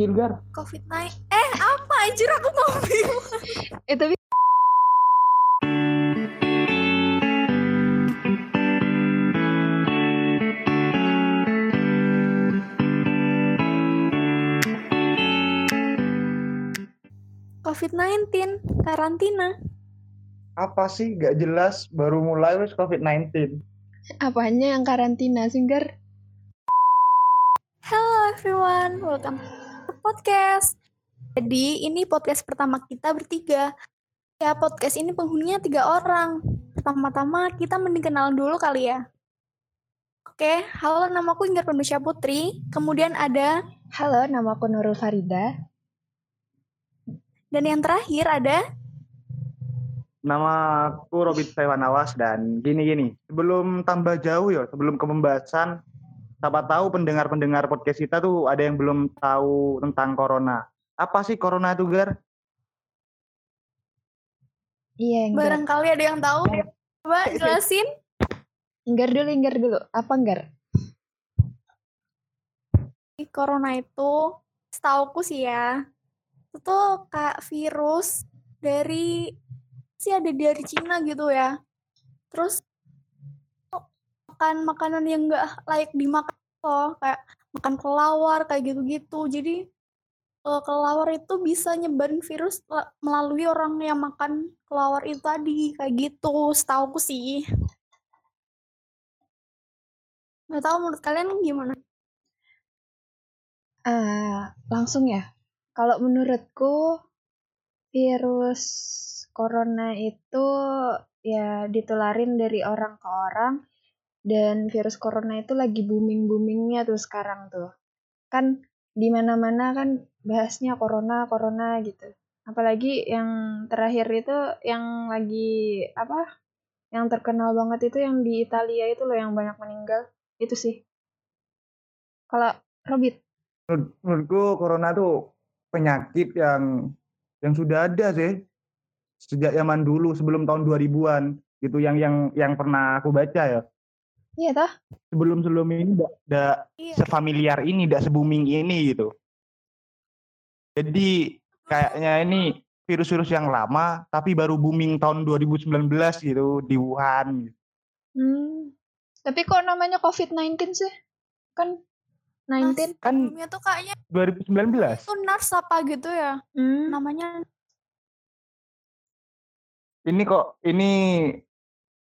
Ilgar. COVID-19. Eh, apa anjir aku mau bingung. Eh tapi COVID-19, karantina. Apa sih? Gak jelas. Baru mulai wis COVID-19. apanya yang karantina Singgar? Hello everyone, welcome podcast. Jadi ini podcast pertama kita bertiga. Ya podcast ini penghuninya tiga orang. Pertama-tama kita mending kenalan dulu kali ya. Oke, halo namaku Inggar Pembesya Putri. Kemudian ada, Halo, nama aku Nurul Farida. dan yang terakhir ada, Nama aku Robit Saiwanawas dan gini-gini. Sebelum tambah jauh ya, sebelum ke pembahasan, siapa tahu pendengar-pendengar podcast kita tuh ada yang belum tahu tentang corona. Apa sih corona itu, Gar? Iya, Enggar. barangkali ada yang tahu. Coba jelasin. Enggar dulu, Enggar dulu. Apa Enggar? Corona itu, setauku sih ya, itu tuh kayak virus dari sih ada dari Cina gitu ya. Terus makan makanan yang nggak layak dimakan loh, kayak makan kelawar kayak gitu-gitu. Jadi eh, kelawar itu bisa nyebarin virus la- melalui orang yang makan kelawar itu tadi kayak gitu. Setauku sih. Nggak tahu menurut kalian gimana? Ah, langsung ya. Kalau menurutku virus corona itu ya ditularin dari orang ke orang dan virus corona itu lagi booming-boomingnya tuh sekarang tuh. Kan di mana-mana kan bahasnya corona, corona gitu. Apalagi yang terakhir itu yang lagi apa? Yang terkenal banget itu yang di Italia itu loh yang banyak meninggal. Itu sih. Kalau Robit Menurut- Menurutku corona tuh penyakit yang yang sudah ada sih sejak zaman dulu sebelum tahun 2000-an gitu yang yang yang pernah aku baca ya. Iya tah? Sebelum sebelum ini tidak Iya. sefamiliar ini, tidak se-booming ini gitu. Jadi kayaknya ini virus-virus yang lama tapi baru booming tahun 2019 gitu di Wuhan. Hmm. Tapi kok namanya COVID-19 sih? Kan 19. Kan Sebelumnya tuh kayaknya 2019. itu NARS apa gitu ya Hmm. namanya Ini kok ini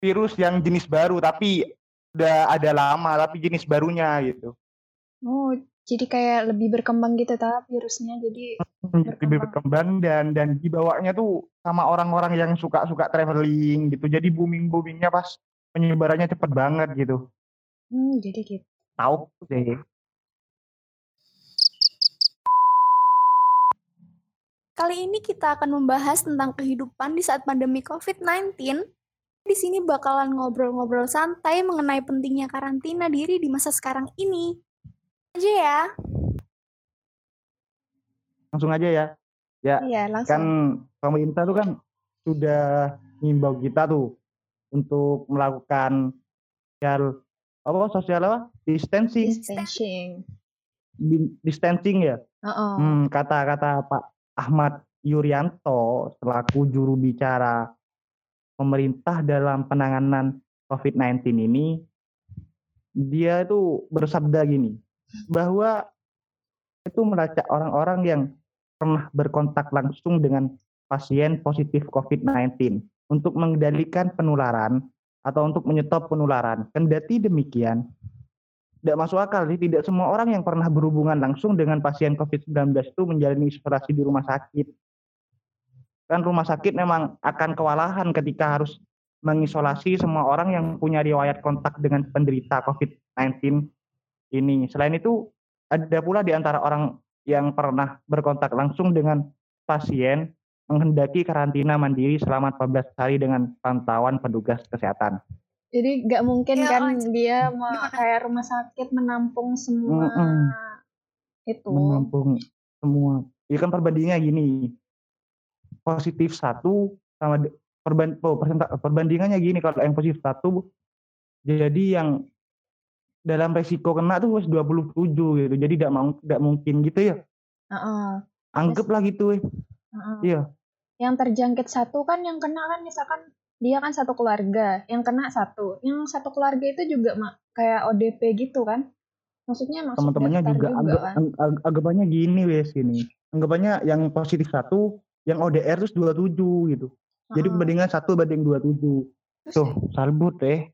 virus yang jenis baru tapi udah ada lama tapi jenis barunya gitu. Oh, jadi kayak lebih berkembang gitu ta virusnya. Jadi Lebih berkembang dan dan dibawanya tuh sama orang-orang yang suka-suka traveling gitu. Jadi booming-boomingnya pas penyebarannya cepet banget gitu. hmm, jadi gitu. Tahu sih. Kali ini kita akan membahas tentang kehidupan di saat pandemi COVID-19. Di sini bakalan ngobrol-ngobrol santai mengenai pentingnya karantina diri di masa sekarang ini. Aja ya. Langsung aja ya. Ya, Iya, langsung. kan pemerintah tuh kan sudah ngimbau kita tuh untuk melakukan sosial apa sosial apa distancing distancing. Di- distancing ya Oh, hmm, kata-kata Pak Ahmad Yuryanto selaku juru bicara pemerintah dalam penanganan COVID-19 ini dia itu bersabda gini bahwa itu melacak orang-orang yang pernah berkontak langsung dengan pasien positif COVID-19 untuk mengendalikan penularan atau untuk menyetop penularan. Kendati demikian, tidak masuk akal sih, tidak semua orang yang pernah berhubungan langsung dengan pasien COVID-19 itu menjalani isolasi di rumah sakit. Kan rumah sakit memang akan kewalahan ketika harus mengisolasi semua orang yang punya riwayat kontak dengan penderita COVID-19 ini. Selain itu, ada pula di antara orang yang pernah berkontak langsung dengan pasien menghendaki karantina mandiri selama 14 hari dengan pantauan petugas kesehatan. jadi nggak mungkin Ya, kan oh, dia mau gimana? kayak rumah sakit menampung semua Mm-mm. itu. menampung semua. Ya kan perbandingannya gini. Positif satu sama perban, oh, perbandingannya gini kalau yang positif satu jadi yang dalam resiko kena tuh wis 27 gitu. Jadi tidak mau tidak mungkin gitu ya. Heeh. Anggaplah gitu. eh. heeh. Iya. Yang terjangkit satu kan yang kena kan misalkan dia kan satu keluarga, yang kena satu. Yang satu keluarga itu juga ma- kayak ODP gitu kan. Maksudnya masuk Teman-temannya daftar juga anggap kan. anggapannya gini wes ini. Anggapannya yang positif satu, yang ODR terus 27 gitu. Jadi Heeh. perbandingan satu banding 27. Terus Tuh, salbut eh.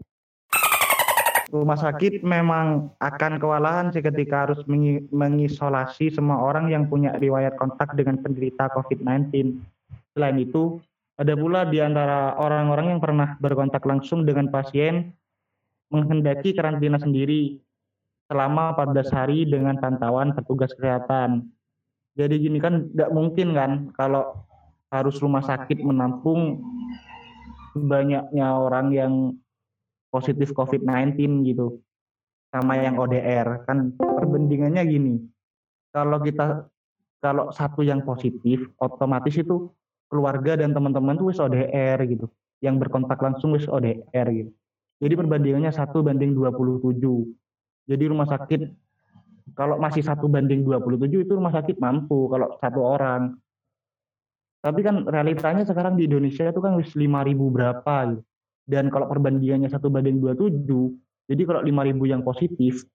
Rumah sakit memang akan kewalahan sih ketika harus mengi- mengisolasi semua orang yang punya riwayat kontak dengan penderita COVID-19. Selain itu, ada pula di antara orang-orang yang pernah berkontak langsung dengan pasien menghendaki karantina sendiri selama 14 hari dengan pantauan petugas kesehatan. Jadi gini kan tidak mungkin kan kalau harus rumah sakit menampung banyaknya orang yang positif COVID-19 gitu sama yang ODR kan perbandingannya gini kalau kita kalau satu yang positif otomatis itu keluarga dan teman-teman tuh wis ODR gitu yang berkontak langsung wis ODR gitu. Jadi perbandingannya satu banding 27 jadi rumah sakit kalau masih satu banding 27 itu rumah sakit mampu kalau satu orang tapi kan realitanya sekarang di Indonesia itu kan wis 5000 berapa gitu dan kalau perbandingannya satu banding 27 jadi kalau 5000 yang positif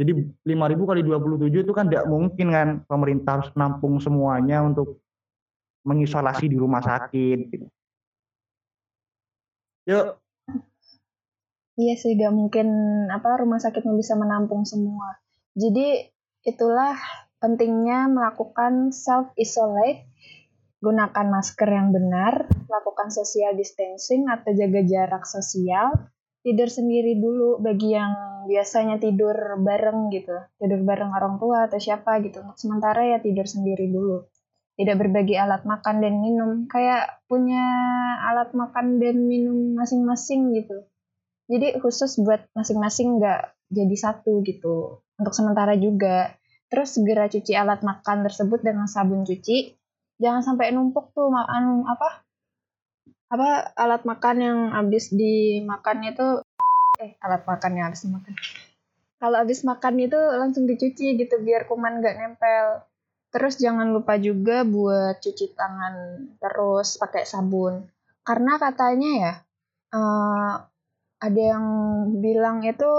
jadi 5000 kali 27 itu kan tidak mungkin kan pemerintah harus menampung semuanya untuk mengisolasi di rumah sakit gitu. Yuk, Iya sih, gak mungkin apa rumah sakitnya bisa menampung semua. Jadi itulah pentingnya melakukan self isolate, gunakan masker yang benar, lakukan social distancing atau jaga jarak sosial, tidur sendiri dulu bagi yang biasanya tidur bareng gitu, tidur bareng orang tua atau siapa gitu. Untuk sementara ya tidur sendiri dulu. Tidak berbagi alat makan dan minum, kayak punya alat makan dan minum masing-masing gitu jadi khusus buat masing-masing nggak jadi satu gitu untuk sementara juga. Terus segera cuci alat makan tersebut dengan sabun cuci. Jangan sampai numpuk tuh makan apa? Apa alat makan yang habis dimakan itu eh alat makan yang habis dimakan. Kalau habis makan itu langsung dicuci gitu biar kuman nggak nempel. Terus jangan lupa juga buat cuci tangan terus pakai sabun. Karena katanya ya eh, ada yang bilang itu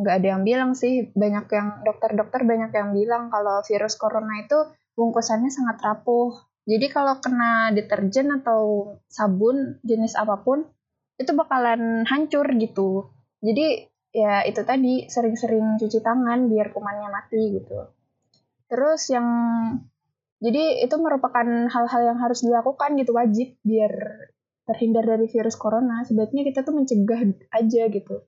nggak ada yang bilang sih. Banyak yang dokter-dokter banyak yang bilang kalau virus corona itu bungkusannya sangat rapuh. Jadi kalau kena deterjen atau sabun jenis apa pun itu bakalan hancur gitu. Jadi ya itu tadi sering-sering cuci tangan biar kumannya mati gitu. Terus yang jadi itu merupakan hal-hal yang harus dilakukan gitu wajib biar terhindar dari virus corona, sebaiknya kita tuh mencegah aja gitu.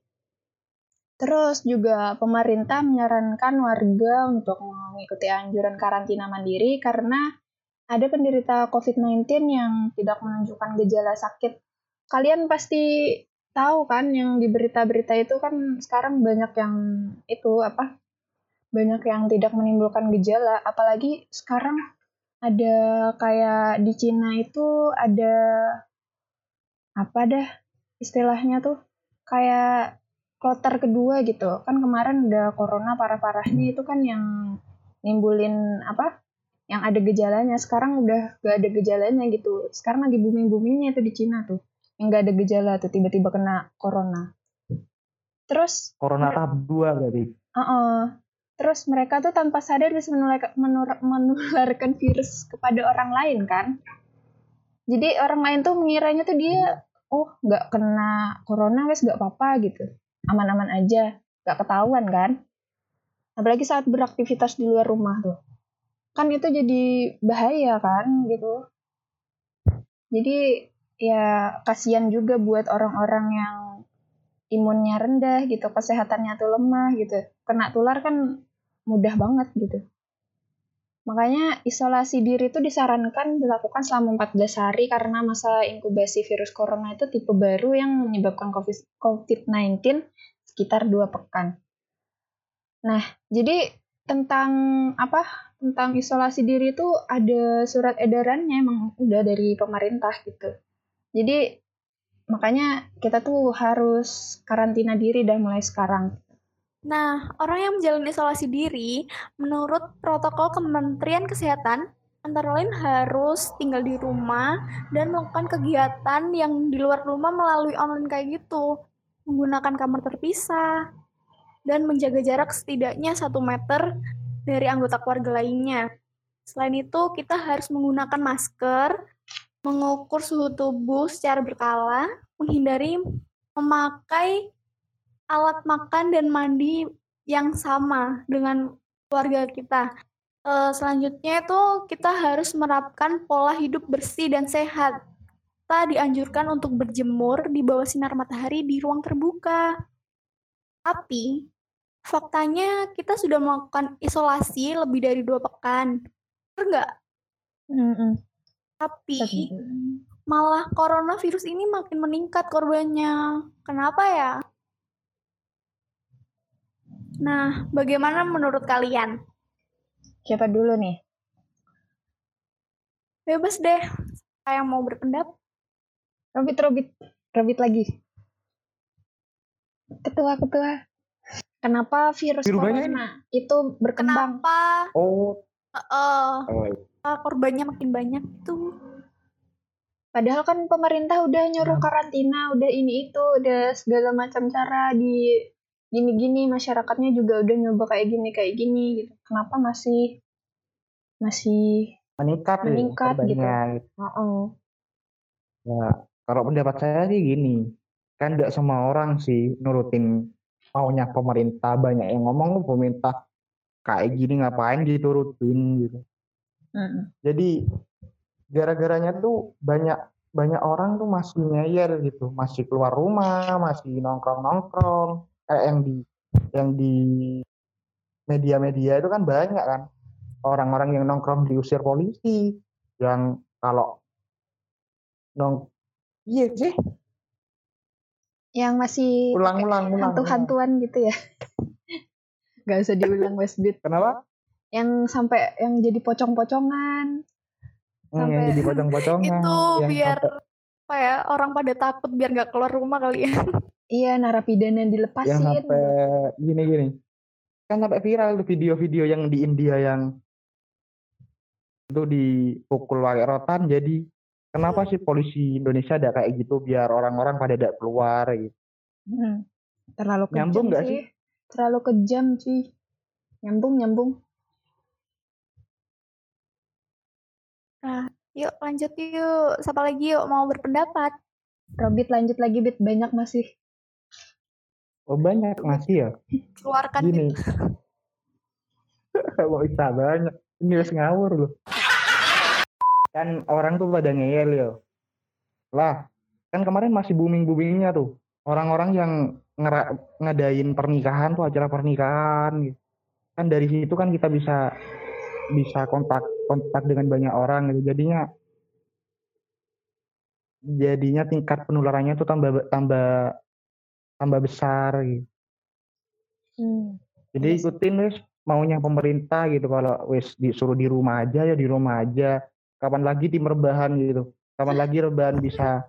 Terus juga pemerintah menyarankan warga untuk mengikuti anjuran karantina mandiri karena ada penderita COVID-19 yang tidak menunjukkan gejala sakit. Kalian pasti tahu kan yang di berita-berita itu kan sekarang banyak yang itu apa? Banyak yang tidak menimbulkan gejala, apalagi sekarang ada kayak di Cina itu ada apa dah istilahnya tuh kayak kloter kedua gitu. Kan kemarin udah corona parah-parahnya itu kan yang nimbulin apa? Yang ada gejalanya. Sekarang udah gak ada gejalanya gitu. Sekarang lagi booming boomingnya itu di Cina tuh yang gak ada gejala tuh tiba-tiba kena corona. Terus corona tahap 2 berarti. uh terus mereka tuh tanpa sadar bisa menular- menularkan virus kepada orang lain kan? Jadi orang lain tuh mengiranya tuh dia oh nggak kena corona wes nggak apa-apa gitu aman-aman aja nggak ketahuan kan? Apalagi saat beraktivitas di luar rumah tuh. Kan itu jadi bahaya kan gitu. Jadi ya kasihan juga buat orang-orang yang imunnya rendah gitu kesehatannya tuh lemah gitu. Kena tular kan mudah banget gitu Makanya isolasi diri itu disarankan dilakukan selama 14 hari karena masa inkubasi virus corona itu tipe baru yang menyebabkan COVID-19 sekitar 2 pekan. Nah, jadi tentang apa? Tentang isolasi diri itu ada surat edarannya emang udah dari pemerintah gitu. Jadi makanya kita tuh harus karantina diri dan mulai sekarang. Nah, orang yang menjalani isolasi diri, menurut protokol Kementerian Kesehatan, antara lain harus tinggal di rumah dan melakukan kegiatan yang di luar rumah melalui online kayak gitu, menggunakan kamar terpisah, dan menjaga jarak setidaknya satu meter dari anggota keluarga lainnya. Selain itu, kita harus menggunakan masker, mengukur suhu tubuh secara berkala, menghindari memakai alat makan dan mandi yang sama dengan keluarga kita. Uh, selanjutnya itu kita harus menerapkan pola hidup bersih dan sehat. Kita dianjurkan untuk berjemur di bawah sinar matahari di ruang terbuka. Tapi, faktanya kita sudah melakukan isolasi lebih dari dua pekan. Benar nggak? Mm -mm. Tapi, malah coronavirus ini makin meningkat korbannya. Kenapa ya? Nah, bagaimana menurut kalian? Siapa dulu nih? Bebas deh. Saya yang mau berpendapat. Robit, Robit. Robit lagi. Ketua, ketua. Kenapa virus Virus corona banyak itu berkembang? Kenapa Oh, uh, oh, korbannya makin banyak tuh? Padahal kan pemerintah udah nyuruh Kenapa? karantina, udah ini itu, udah segala macam cara di gini-gini masyarakatnya juga udah nyoba kayak gini kayak gini gitu. Kenapa masih masih meningkat, ya Meningkat gitu. korbannya. oh, Ya, kalau pendapat saya sih gini, kan nggak semua orang sih nurutin maunya pemerintah. Banyak yang ngomong "Oh, pemerintah kayak gini ngapain diturutin gitu. Mm. Jadi gara-garanya tuh banyak banyak orang tuh masih ngeyel gitu, masih keluar rumah, masih nongkrong-nongkrong. Eh, yang di yang di media-media itu kan banyak kan orang-orang yang nongkrong diusir polisi, yang kalau nong iya sih yang masih ulang-ulang ulang. hantu-hantuan gitu ya. Gak usah diulang Westbeat. Kenapa? Yang sampai yang jadi pocong-pocongan. Hmm, yang Sampai- jadi pocong-pocongan. itu biar sampai- apa ya orang pada takut biar nggak keluar rumah kali ya. Iya narapidana yang dilepasin. sampai gini-gini. Kan sampai viral tuh video-video yang di India yang itu dipukul pakai rotan jadi kenapa sih polisi Indonesia ada kayak gitu biar orang-orang pada tidak keluar gitu. Hmm. Terlalu kejam Nyambung nggak sih. Terlalu kejam cuy. Nyambung nyambung. Yuk lanjut yuk. Siapa lagi yuk mau berpendapat? Robit lanjut lagi bit banyak masih. Oh banyak masih ya. Keluarkan Gini. Mau bisa banyak. Ini harus ngawur loh. Kan orang tuh pada ngeyel ya. Lah, kan kemarin masih booming-boomingnya tuh. Orang-orang yang ngera- ngadain pernikahan tuh acara pernikahan gitu. Kan dari situ kan kita bisa bisa kontak kontak dengan banyak orang gitu. Jadinya jadinya tingkat penularannya tuh tambah tambah tambah besar gitu. Hmm. Jadi ikutin wes maunya pemerintah gitu kalau wes disuruh di rumah aja ya di rumah aja. Kapan lagi tim rebahan gitu. Kapan lagi rebahan bisa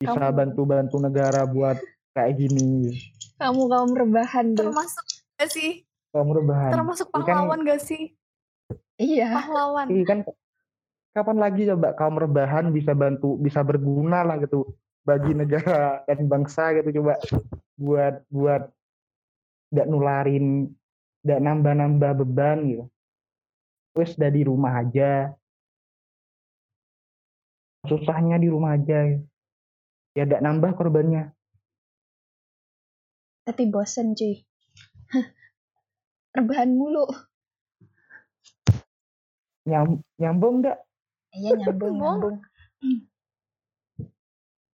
bisa bantu-bantu negara buat kayak gini. Kamu kaum rebahan deh. termasuk gak sih? Kamu rebahan. Termasuk kan- pahlawan gak sih? Iya. Pahlawan. Iya kan kapan lagi coba kaum rebahan bisa bantu bisa berguna lah gitu bagi negara dan bangsa gitu coba buat buat tidak nularin tidak nambah-nambah beban gitu. Wes udah di rumah aja. Susahnya di rumah aja. Ya tidak nambah korbannya. Tapi bosen cuy. rebahan mulu. Nyam, nyambung enggak Iya nyambung nyambung.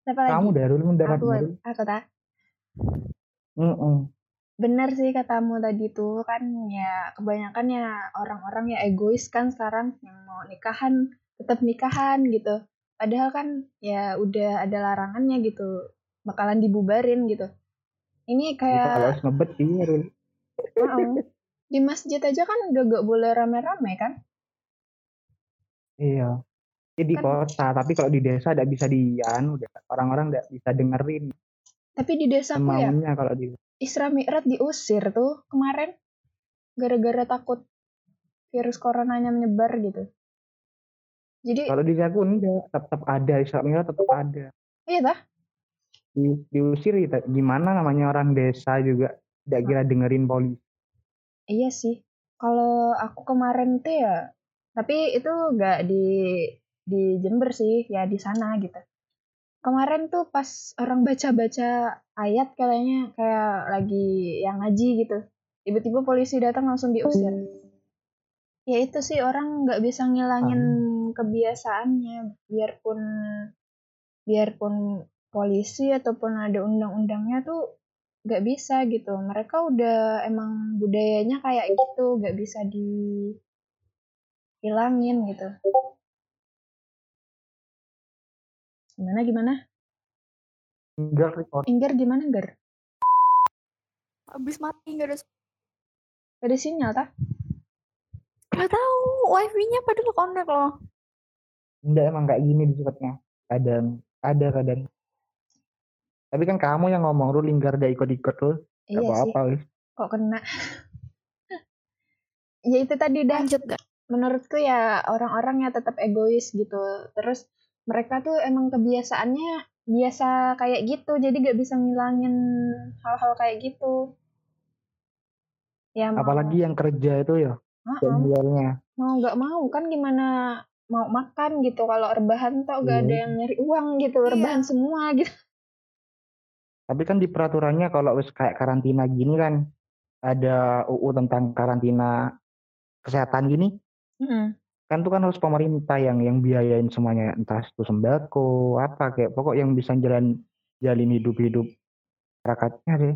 Siapa lagi? kamu Darul mendapat Aku, Darul aku tak. Mm-mm. Bener sih katamu tadi tuh kan ya kebanyakan ya orang-orang ya egois kan sekarang yang mau nikahan tetap nikahan gitu. Padahal kan ya udah ada larangannya gitu bakalan dibubarin gitu. Ini Ya, kalau kayak harus ngebet sih Darul Heeh. di masjid aja kan udah gak boleh rame-rame kan? Iya. Ini di Kan- kota, tapi kalau di desa tidak bisa dian, udah orang-orang tidak bisa dengerin. Tapi di desaku ya, Maunya kalau di Isra Mi'raj diusir tuh kemarin gara-gara takut virus coronanya menyebar gitu. Jadi kalau di aku enggak tetap ada Isra Mi'raj tetap ada iya tah? di, diusir gitu. gimana namanya orang desa juga tidak kira dengerin polisi Iya sih. Kalau aku kemarin tuh ya, tapi itu nggak di di Jember sih, ya di sana gitu. Kemarin tuh pas orang baca-baca ayat kayaknya kayak lagi yang ngaji gitu. Tiba-tiba polisi datang langsung diusir. Ya itu sih orang nggak bisa ngilangin kebiasaannya, biarpun biarpun polisi ataupun ada undang-undangnya tuh nggak bisa gitu. Mereka udah emang budayanya kayak gitu, nggak bisa dihilangin gitu. Gimana gimana? enggak record Inggar gimana Inggar? Habis mati nggak ada Gak ada sinyal tah? nggak tahu wifi-nya padahal connect loh. enggak emang kayak gini disebutnya kadang ada kadang tapi kan kamu yang ngomong lu linggar dia ikut-ikut lu Iya Gak sih. apa-apa wis. Kok kena? ya itu tadi dah. Lanjut gak? Menurutku ya orang-orang ya tetap egois gitu. Terus mereka tuh emang kebiasaannya biasa kayak gitu. Jadi gak bisa ngilangin hal-hal kayak gitu. Ya mau, apalagi yang kerja itu ya Heeh. jadwalnya mau nggak mau kan gimana mau makan gitu kalau rebahan tuh gak ada Iya. yang nyari uang gitu Iya. rebahan semua gitu tapi kan di peraturannya kalau wis kayak karantina gini kan ada UU tentang karantina kesehatan gini. Kan tuh kan harus pemerintah yang yang biayain semuanya entah itu sembako apa kayak pokok yang bisa jalan jalin hidup hidup masyarakatnya sih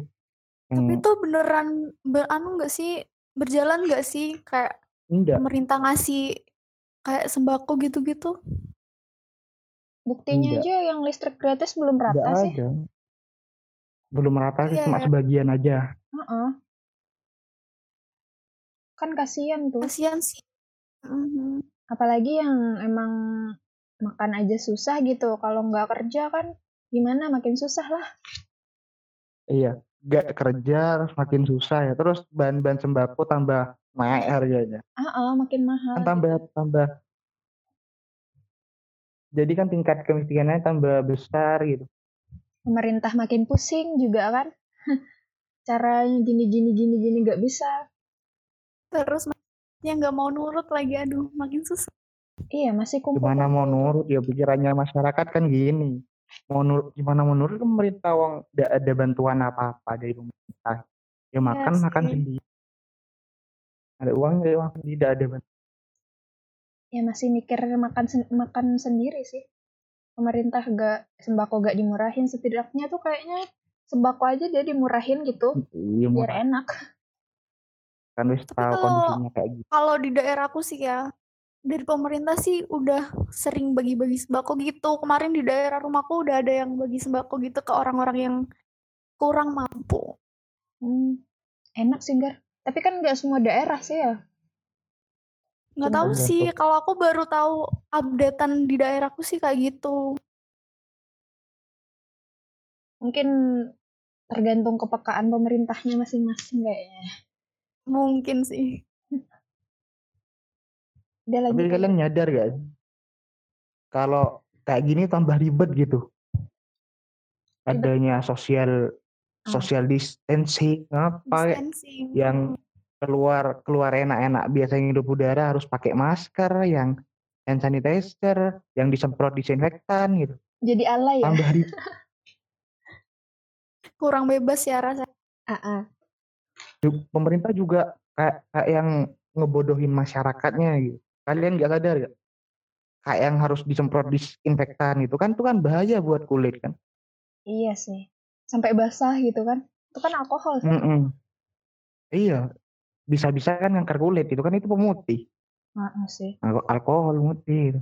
yang Tapi itu beneran beranu nggak sih? Berjalan nggak sih kayak enggak pemerintah ngasih kayak sembako gitu-gitu? buktinya Enggak. aja yang listrik gratis belum enggak rata sih ada belum rata sih Iya, cuma iya. sebagian aja Heeh. kan kasihan tuh Kasihan sih. Mhm. apalagi yang emang makan aja susah gitu kalau nggak kerja kan gimana makin susah lah. Iya nggak kerja makin susah ya terus bahan-bahan sembako tambah naik harganya ah ah, makin mahal. Kan tambah tambah. Jadi kan tingkat kemiskinannya tambah besar gitu. Pemerintah makin pusing juga kan. Caranya gini gini gini gini nggak bisa. Terus yang nggak mau nurut lagi, aduh makin susah. iya masih kumpul gimana mau nurut? Ya pikirannya masyarakat kan gini. Mau nurut gimana mau nurut? Kan pemerintah uang tidak ada bantuan apa apa dari pemerintah. Ya makan makan sih. sendiri. Ada uang ya uang sendiri tidak ada bantuan. Ya masih mikir makan sen- makan sendiri sih. Pemerintah gak sembako gak dimurahin. Setidaknya tuh kayaknya sembako aja dia dimurahin gitu. Iya biar murah. enak kan wis Tapi tahu kalau- kondisinya kayak gitu Kalau di daerahku sih ya, dari pemerintah sih udah sering bagi-bagi sembako gitu. Kemarin di daerah rumahku udah ada yang bagi sembako gitu ke orang-orang yang kurang mampu. Hmm, enak sih Gar tapi kan nggak semua daerah sih ya Nggak tahu Tergantung. sih, kalau aku baru tahu updatean di daerahku sih kayak gitu. mungkin tergantung kepekaan pemerintahnya masing-masing kayaknya Mungkin sih. udah lanjut tapi kalian nyadar gak sih? kalau kayak gini tambah ribet gitu adanya sosial Ah. social distancing apa Distancing. yang keluar keluar enak-enak biasanya hidup udara harus pakai masker yang hand sanitizer yang disemprot disinfektan gitu jadi alay ya tambah ribet kurang bebas ya rasa. ah ah. Pemerintah juga kayak, kayak yang ngebodohin masyarakatnya gitu. Kalian nggak sadar ya kayak yang harus disemprot disinfektan gitu kan itu kan bahaya buat kulit kan? Iya sih. Sampai basah gitu kan. Itu kan alkohol sih. Mm-mm. iya. Bisa-bisa kan kanker kulit itu kan itu pemutih. Ah sih. Al- alkohol pemutih gitu.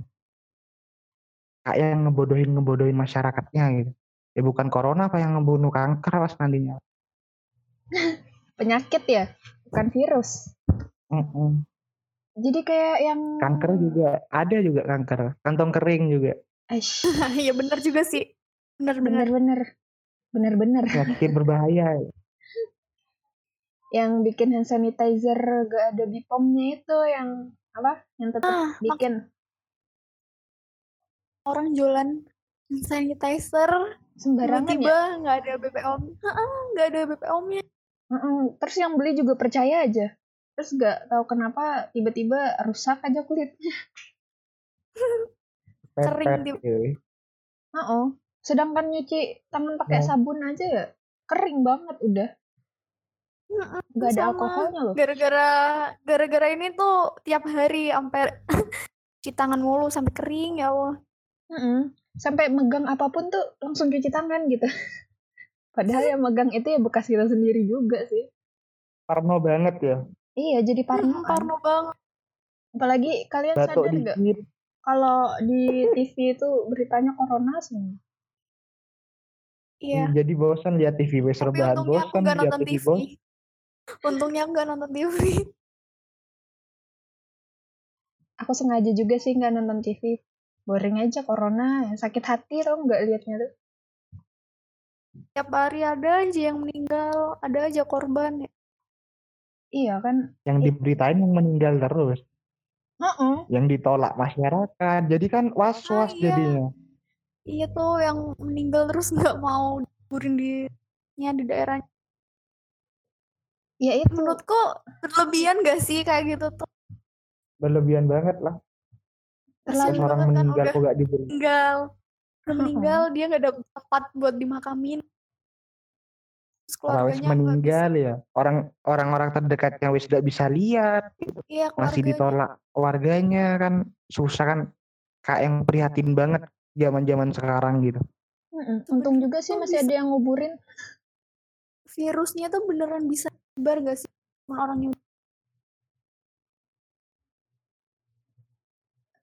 kayak yang ngebodohin ngebodohin masyarakatnya gitu. Ya bukan corona apa yang ngebunuh kanker pas nantinya penyakit ya bukan virus Mm-mm. jadi kayak yang kanker juga ada juga kanker kantong kering juga Aish, Iya bener juga sih. Bener-bener. bener-bener Bener-bener. penyakit berbahaya. Yang bikin hand sanitizer gak ada bipomnya itu yang apa? Yang tetap Ah, bikin. Orang jualan hand sanitizer Sembarangan ya. tiba-tiba nggak ada BPOM. Heeh, nggak ada BPOM-nya. Heeh, Terus yang beli juga percaya aja. Terus gak tahu kenapa tiba-tiba rusak aja kulitnya. Kering di- cuy. Heeh. Sedangkan nyuci tangan pakai Oh. sabun aja ya kering banget udah. Heeh, Gak ada sama. alkoholnya loh. Gara-gara gara-gara ini tuh tiap hari sampai cuci tangan mulu sampai kering ya Allah. Mm-mm. Sampai megang apa pun tuh langsung cuci tangan gitu. Padahal yang megang itu ya bekas kita sendiri juga sih. Parno banget ya. Iya, jadi parno. Hmm, kan. parno banget. Apalagi kalian Batuk sadar nggak kalau di TV itu beritanya corona semua. Iya. Jadi bosan lihat TV, wes Tapi rebahan aku bosan nggak lihat nonton TV, TV. Untungnya aku nggak nonton TV. Aku sengaja juga sih nggak nonton TV. Boring aja corona, sakit hati tau nggak liatnya tuh. Tiap hari ada aja yang meninggal, ada aja korban. ya. Iya kan? Yang diberitain yang meninggal terus, Heeh. yang ditolak masyarakat. Jadi kan was-was Ah, iya. jadinya. Iya tuh yang meninggal terus nggak mau dikuburin di nya di daerah. Ya itu. Menurutku berlebihan gak sih kayak gitu tuh? Berlebihan banget lah. Terlalu Terus orang banget kan meninggal udah kok gak diberi. meninggal. Udah meninggal dia nggak ada tempat buat dimakamin. Terus Kalau wis meninggal ya, orang orang-orang terdekatnya wis tidak bisa lihat, Iya masih ditolak keluarganya kan susah kan. Kayak yang prihatin banget zaman-zaman sekarang gitu. Mm-mm. Untung juga sih masih ada yang nguburin. Virusnya tuh beneran bisa nyebar gak sih? Sama Orang yang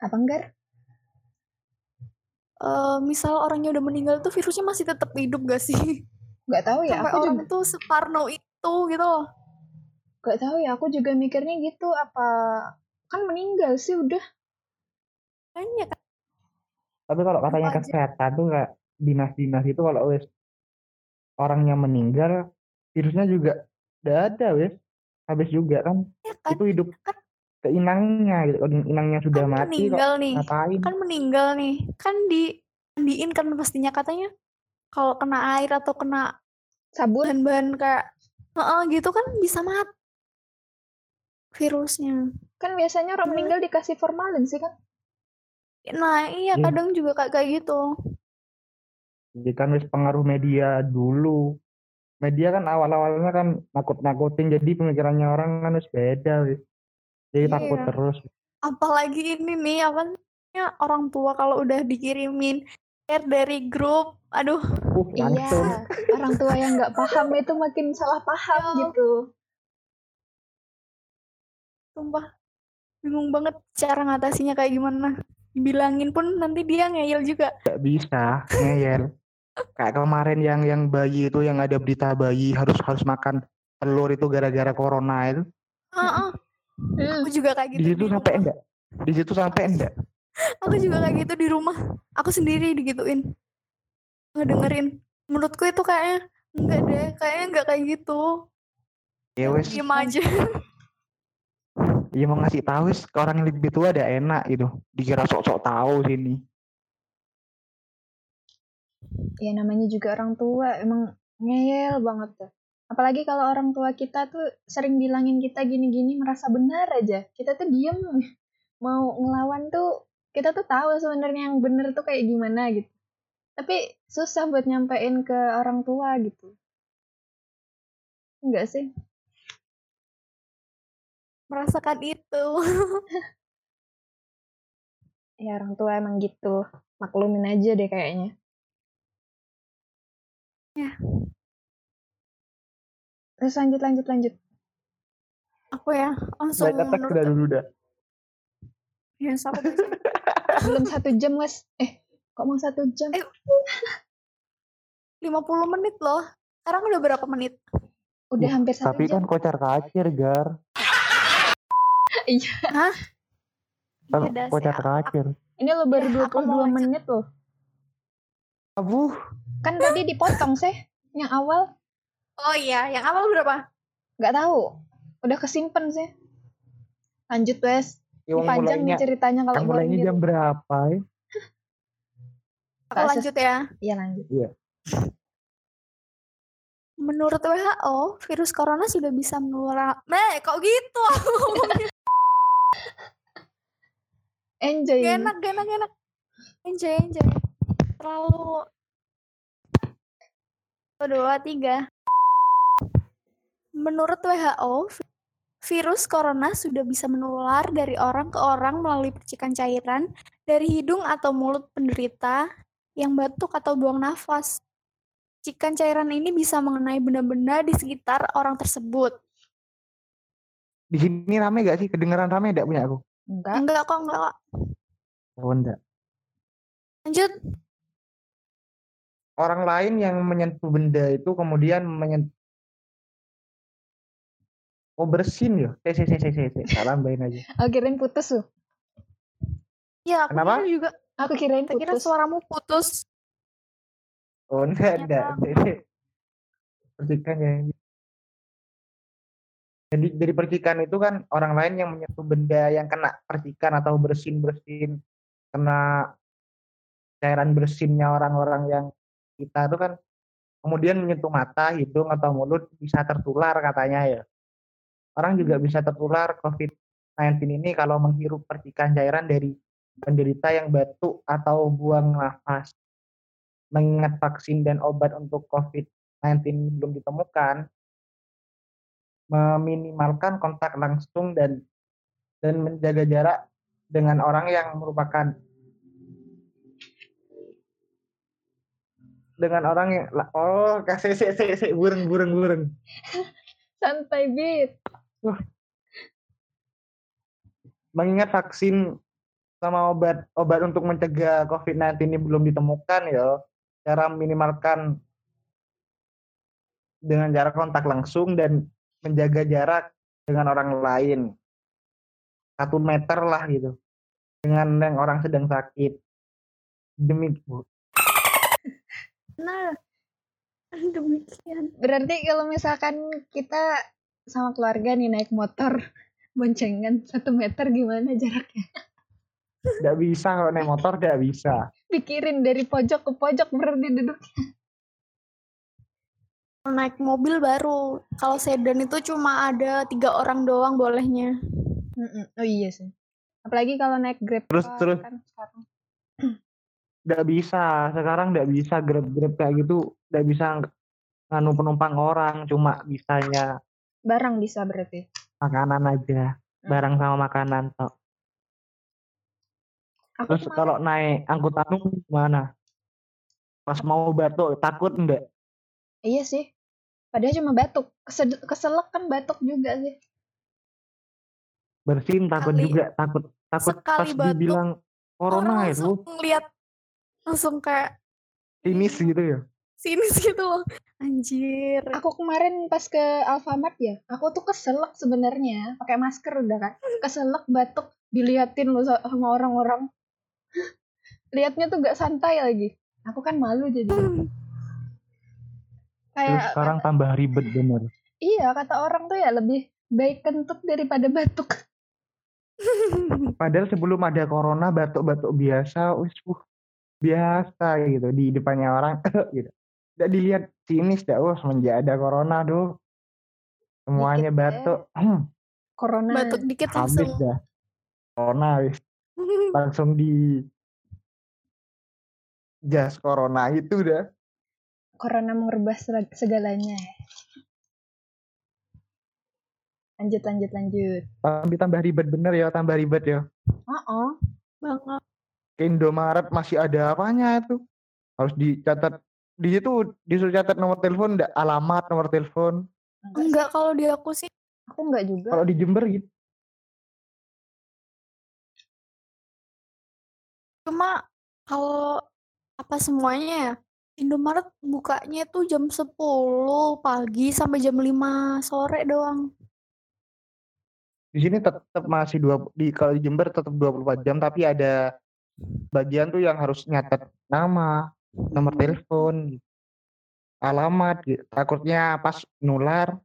Apa enggak? eh, misal orangnya udah meninggal tuh virusnya masih tetap hidup gak sih? Nggak tahu ya. Sampai Aku orang juga tuh separno itu gitu loh. nggak tahu ya. Aku juga mikirnya gitu. Apa kan meninggal sih udah. Kan Tapi kalau katanya kesehatan tuh kayak dinas-dinas itu kalau wis orangnya meninggal, virusnya juga udah ada wis. Habis juga kan. ya kan, Itu hidup kan- ke inangnya gitu. Kalau inangnya sudah kan mati kok meninggal nih. ngapain? Kan meninggal nih. Kan di mandiin kan pastinya katanya kalau kena air atau kena Sabun. bahan-bahan kayak Heeh, gitu kan bisa mati virusnya. Kan biasanya orang Hmm. meninggal dikasih formalin sih kan. Nah, iya Iya. kadang juga kayak kayak gitu. Jadi kan wis pengaruh media dulu. Media kan awal-awalnya kan nakut-nakutin jadi pemikirannya orang kan wis beda wis. Jadi takut Iya. terus. Apalagi ini nih apa orang tua kalau udah dikirimin dari grup, aduh, Uh, Iya. Orang tua yang nggak paham itu makin salah paham Ya. gitu. sumpah bingung banget cara ngatasinya kayak gimana. Dibilangin pun nanti dia ngeyel juga. Gak bisa ngeyel. Kayak kemarin yang yang bayi itu yang ada berita bayi harus harus makan telur itu gara-gara corona itu. Heeh, Hmm. aku juga kayak Di gitu situ di sampai rumah. enggak? Di situ sampai enggak? Aku juga kayak gitu di rumah. Aku sendiri digituin. Ngedengerin. Menurutku itu kayaknya enggak deh, kayaknya enggak kayak gitu. Ya wes, Diem aja. ya mau ngasih tahu wes ke orang yang lebih tua ada enak gitu. Dikira sok-sok tahu sini. Ya namanya juga orang tua emang ngeyel banget tuh. Apalagi kalau orang tua kita tuh sering bilangin kita gini-gini merasa benar aja. Kita tuh diem mau ngelawan tuh kita tuh tahu sebenarnya yang bener tuh kayak gimana gitu. Tapi susah buat nyampein ke orang tua gitu. Enggak sih? Merasakan itu. Ya orang tua emang gitu. Maklumin aja deh kayaknya. Ya. Terus lanjut lanjut lanjut. Aku ya langsung Baik attack menurut udah dulu dah. Ya aku baca. Belum satu jam mas. Eh kok mau satu jam? Eh, 50 menit loh. Sekarang udah berapa menit? Udah hampir satu Tapi jam. kan kocar kacir gar. Iya. Kan Iya dah, kocar kacir. Ini lo baru Ya, aku 22 mau lanjut. menit loh. Abuh. Kan tadi dipotong sih. Yang awal Oh iya, yang awal berapa? nggak tahu. Udah kesimpan sih. Lanjut wes. Ya, wong Panjang nih mulainya, ceritanya kalau boleh mulainya jam berapa ya? Aku lanjut ya. Iya lanjut. Menurut WHO, virus corona sudah bisa menular. Meh, kok gitu? Enjoy. gak enak, gak enak, gak enak. Enjoy, enjoy. Terlalu. Satu, dua, tiga. Menurut WHO, virus corona sudah bisa menular dari orang ke orang melalui percikan cairan dari hidung atau mulut penderita yang batuk atau buang nafas. Percikan cairan ini bisa mengenai benda-benda di sekitar orang tersebut. Di sini rame gak sih? Kedengeran rame gak punya aku? Enggak. Enggak kok, enggak kok. Oh enggak. Lanjut. Orang lain yang menyentuh benda itu kemudian menyentuh Oh bersin ya? Eh, si, si, si, si, si. Salah tambahin aja. Oh, kirain putus tuh. Ya, aku Kenapa? kira juga. Aku kirain Saya kira putus. suaramu putus. Oh enggak, Ternyata. enggak. Percikan ya. Jadi dari percikan itu kan orang lain yang menyentuh benda yang kena percikan atau bersin-bersin kena cairan bersinnya orang-orang yang kita itu kan kemudian menyentuh mata, hidung atau mulut bisa tertular katanya ya. Orang juga bisa tertular COVID-19 ini kalau menghirup percikan cairan dari penderita yang batuk atau buang nafas. Mengingat vaksin dan obat untuk COVID-19 belum ditemukan, meminimalkan kontak langsung dan dan menjaga jarak dengan orang yang merupakan dengan orang yang oh kasih si si si bureng bureng bureng Santai bit. Mengingat vaksin sama obat obat untuk mencegah COVID-19 ini belum ditemukan ya cara minimalkan dengan jarak kontak langsung dan menjaga jarak dengan orang lain. Satu meter lah gitu. Dengan yang orang sedang sakit. Demi Nah, demikian. Berarti kalau misalkan kita sama keluarga nih naik motor boncengan satu meter gimana jaraknya? tidak bisa kalau naik motor tidak bisa Pikirin dari pojok ke pojok berarti duduk. Kalau naik mobil baru. Kalau sedan itu cuma ada tiga orang doang bolehnya. Mm-mm. Oh iya sih. Apalagi kalau naik grab Terus- car terus. kan sekarang. tidak bisa sekarang tidak bisa grab grab kayak gitu tidak bisa nganu penumpang orang cuma bisanya Barang bisa berarti. makanan aja barang sama makanan tok. Aku terus kemarin- kalau naik angkutan umum gimana pas mau batuk takut enggak Iya sih. Padahal cuma batuk. Kesed- keselak kan batuk juga sih. bersin takut juga takut takut sekali pas batuk, dibilang corona Orang itu langsung lihat langsung kayak sinis gitu ya sinis gitu loh. Anjir. Aku kemarin pas ke Alfamart ya, aku tuh keselak sebenarnya, pakai masker udah kan. Keselak batuk diliatin lo sama orang-orang. Lihatnya tuh gak santai lagi. Aku kan malu jadi. terus Kayak sekarang tambah ribet bener iya kata orang tuh ya lebih baik kentut daripada batuk. padahal sebelum ada corona batuk-batuk biasa wis uh, biasa gitu di depannya orang gitu tidak dilihat sinis dah oh semenjak ada corona tuh semuanya Dikit, batuk Corona. Batuk dikit habis langsung. dah corona wis langsung di jas corona itu dah Corona mengubah seg- segalanya. Lanjut lanjut lanjut. tapi tambah ribet bener ya tambah ribet ya Oh, Banget. ke Indomaret masih ada apanya itu harus dicatat di situ disuruh catat nomor telepon enggak alamat nomor telepon Enggak kalau di aku sih aku enggak juga. kalau di Jember gitu cuma kalau apa semuanya ya Indomaret bukanya tuh jam 10 pagi sampai jam 5 sore doang. di sini tetap masih dua di kalau di Jember tetap 24 jam tapi ada bagian tuh yang harus nyatet nama nomor telepon alamat gitu. takutnya pas nular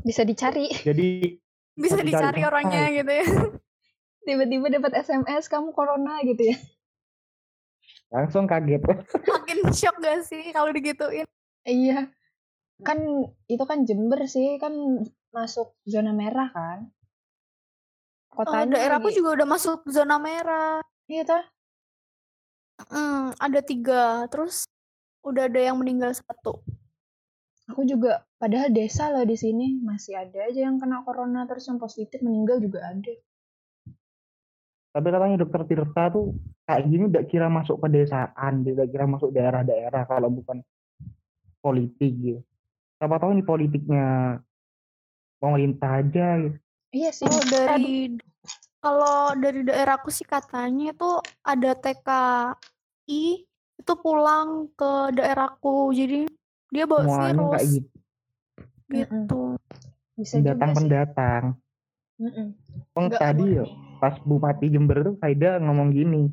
Bisa dicari. jadi Bisa dicari dicari orangnya gitu ya. Tiba-tiba dapat SMS kamu corona gitu ya. langsung kaget Makin shock gak sih kalau digituin? Iya. Kan itu kan Jember sih kan masuk zona merah kan. Oh, Kotanya daerahku lagi- juga udah masuk zona merah. Iya toh. Hmm, ada tiga. Terus udah ada yang meninggal satu. Aku juga padahal desa loh di sini masih ada aja yang kena corona terus yang positif meninggal juga ada. tapi katanya dokter Tirta tuh kayak gini udah kira masuk pedesaan dia udah kira masuk daerah-daerah kalau bukan politik gitu siapa tahu ini politiknya pemerintah aja gitu. Iya sih. Oh, dari kalau dari daerahku sih katanya itu ada TKI itu pulang ke daerahku. Jadi dia bawa semuanya virus kayak gitu. Gitu. Bisa juga. Wong Nggak tadi ya pas Bupati Jember tuh Faida ngomong gini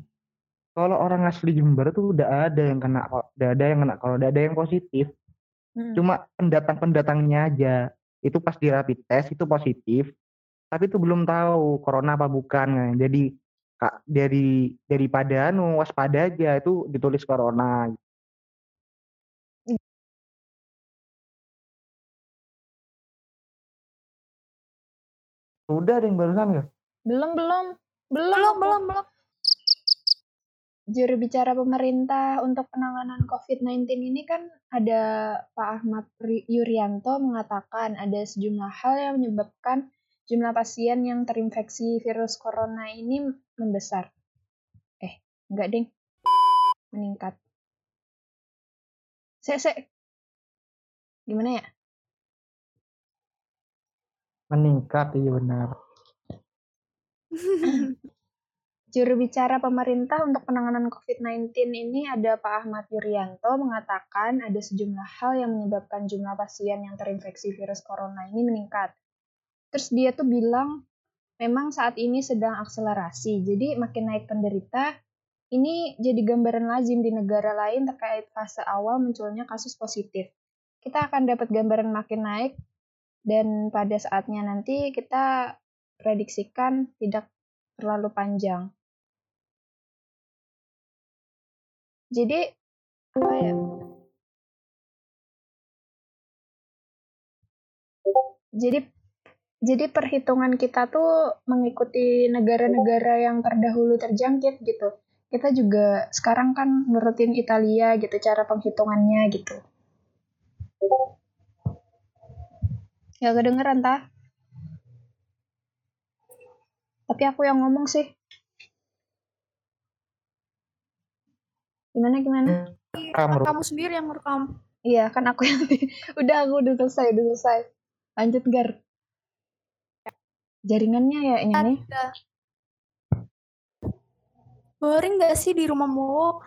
kalau orang asli Jember tuh udah ada yang kena udah ada yang kena kalau udah ada yang positif. Mm-mm. cuma pendatang-pendatangnya aja. Itu pas di rapid test itu positif tapi itu belum tahu corona apa bukan kan. jadi kak dari daripada anu waspada aja itu ditulis corona udah ada yang barusan nggak Belum belum belum Belum, aku. belum, belum. Juru bicara pemerintah untuk penanganan COVID-19 ini kan ada Pak Ahmad Yuryanto mengatakan ada sejumlah hal yang menyebabkan jumlah pasien yang terinfeksi virus corona ini membesar. Eh, enggak ding. Meningkat. Sek, sek. Gimana ya? meningkat iya benar Juru bicara pemerintah untuk penanganan COVID-19 ini ada Pak Ahmad Yuryanto mengatakan ada sejumlah hal yang menyebabkan jumlah pasien yang terinfeksi virus corona ini meningkat. Terus dia tuh bilang memang saat ini sedang akselerasi, jadi makin naik penderita. Ini jadi gambaran lazim di negara lain terkait fase awal munculnya kasus positif. Kita akan dapat gambaran makin naik dan pada saatnya nanti kita prediksikan tidak terlalu panjang. Jadi apa ya? Jadi jadi perhitungan kita tuh mengikuti negara-negara yang terdahulu terjangkit gitu. Kita juga sekarang kan nurutin Italia gitu cara penghitungannya gitu. Ya kedengeran tah? Tapi aku yang ngomong sih. Gimana gimana? Kamu Kamu sendiri yang rekam. Iya, kan aku yang udah aku udah selesai, udah selesai. Lanjut Gar. Jaringannya ya ini nih. Ada. Boring gak sih di rumah mulu?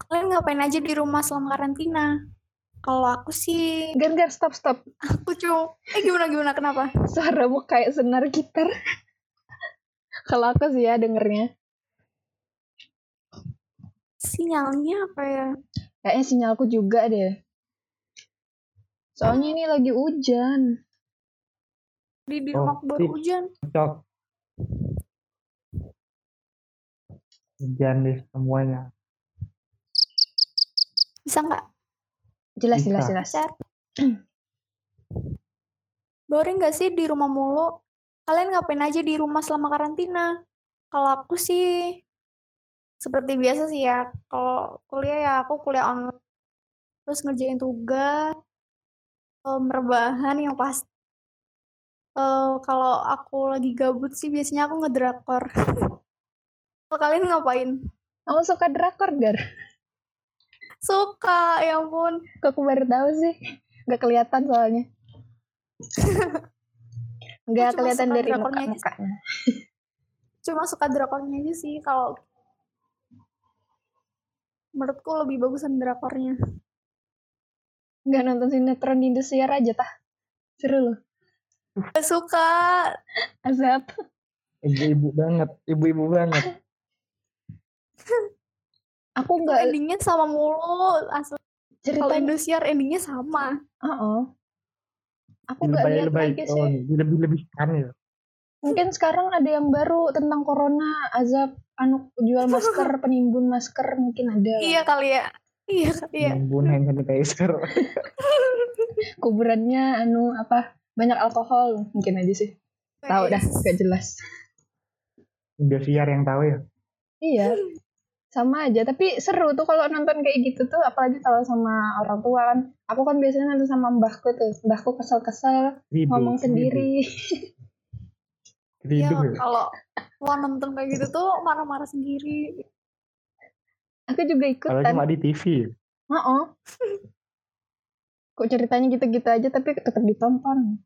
Kalian ngapain aja di rumah selama karantina? Kalau aku sih, Gar Gar stop stop. aku cuma, eh gimana gimana kenapa? Suaramu kayak senar gitar. Kalau aku sih ya dengernya. Sinyalnya apa ya? Kayaknya sinyalku juga deh. Soalnya ini lagi hujan. Di di Oh, rumah baru sip. hujan. cocok hujan deh semuanya Bisa nggak? Jelas Bisa. jelas jelas. Chat. Boring gak sih di rumah mulu? Kalian ngapain aja di rumah selama karantina? Kalau aku sih seperti biasa sih ya. Kalau kuliah ya aku kuliah online. Terus ngerjain tugas, eh, rebahan yang pasti. Eh, kalau aku lagi gabut sih biasanya aku ngedrakor. Kalau kalian ngapain? Kamu suka drakor Gar? Suka, ya ampun. Kok aku baru tahu sih? Gak kelihatan soalnya. Cuma kelihatan dari muka-mukanya. Cuma suka drakornya aja sih. Kalau menurutku lebih bagusan drakornya. Nggak nonton sinetron di Indosiar aja tah. Seru loh. Suka. Azab. ibu-ibu banget ibu-ibu banget Aku nggak endingnya sama mulu. Asli. Kalau ceritanya Indosiar endingnya sama. Heeh. Aku Film nggak lihat lagi oh, sih. lebih-lebihkan ya. Mungkin sekarang ada yang baru tentang corona, azab anu jual masker, penimbun masker mungkin ada. Iya kali ya. Iya kali ya. Nimbun hand sanitizer. Kuburannya anu apa? Banyak alkohol mungkin aja sih. Tahu dah, gak jelas. Indosiar yang tahu ya. Iya. Sama aja, tapi seru tuh kalau nonton kayak gitu tuh, apalagi kalau sama orang tua kan. Aku kan biasanya nonton sama mbahku tuh. Mbahku kesel-kesel, ngomong sendiri. Iya, ya. kalau mau nonton kayak gitu tuh marah-marah sendiri. Aku juga Kalau ikutan. cuma di TV. ya. Heeh. Kok ceritanya gitu-gitu aja tapi tetap ditonton.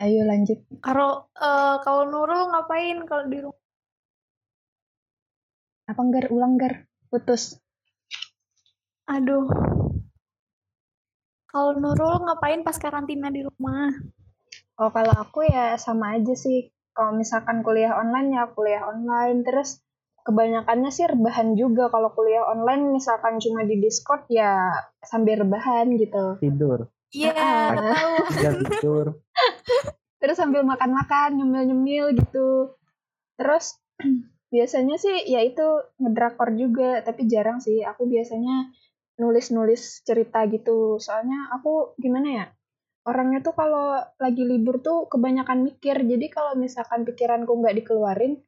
Ayo lanjut. Kalau eh, kalau Nurul ngapain kalau di rumah? Apa nggar ulang nggar? Putus. Aduh. Kalau Nurul ngapain pas karantina di rumah? Oh kalau aku ya sama aja sih. Kalau misalkan kuliah online ya kuliah online. Terus kebanyakannya sih rebahan juga. Kalau kuliah online misalkan cuma di Discord ya sambil rebahan gitu. Tidur. Iya, Ah. tahu. Kerja tidur. Terus sambil makan-makan, nyemil-nyemil gitu. Terus biasanya sih ya itu ngedrakor juga, tapi jarang sih. Aku biasanya nulis-nulis cerita gitu. Soalnya aku gimana ya? Orangnya tuh kalau lagi libur tuh kebanyakan mikir. Jadi kalau misalkan pikiranku nggak dikeluarin,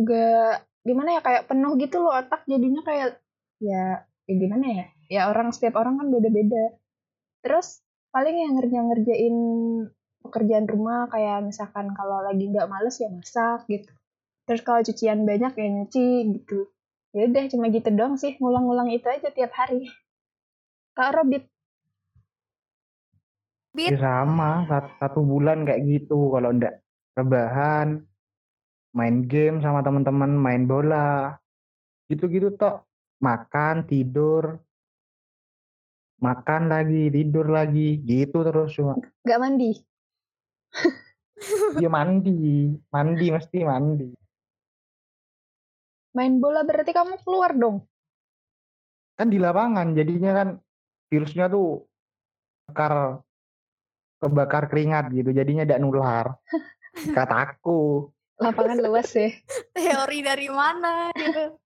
nggak gimana ya kayak penuh gitu loh otak jadinya kayak ya, ya gimana ya? Ya orang setiap orang kan beda-beda. Terus paling yang ngerja-ngerjain pekerjaan rumah kayak misalkan kalau lagi nggak males ya masak gitu. Terus kalau cucian banyak ya nyuci gitu. Ya udah cuma gitu doang sih, ngulang-ngulang itu aja tiap hari. Kak Robit, Ya sama, satu, satu bulan kayak gitu. Kalau ndak rebahan, main game sama teman-teman, main bola. Gitu-gitu tok. Makan, tidur. Makan lagi, tidur lagi. Gitu terus cuma. nggak mandi? Ya mandi. Mandi mesti mandi. Main bola berarti kamu keluar dong? Kan di lapangan jadinya kan virusnya tuh bakar kebakar keringat gitu. Jadinya tidak nular. Kataku. Lapangan luas ya. Teori dari mana gitu.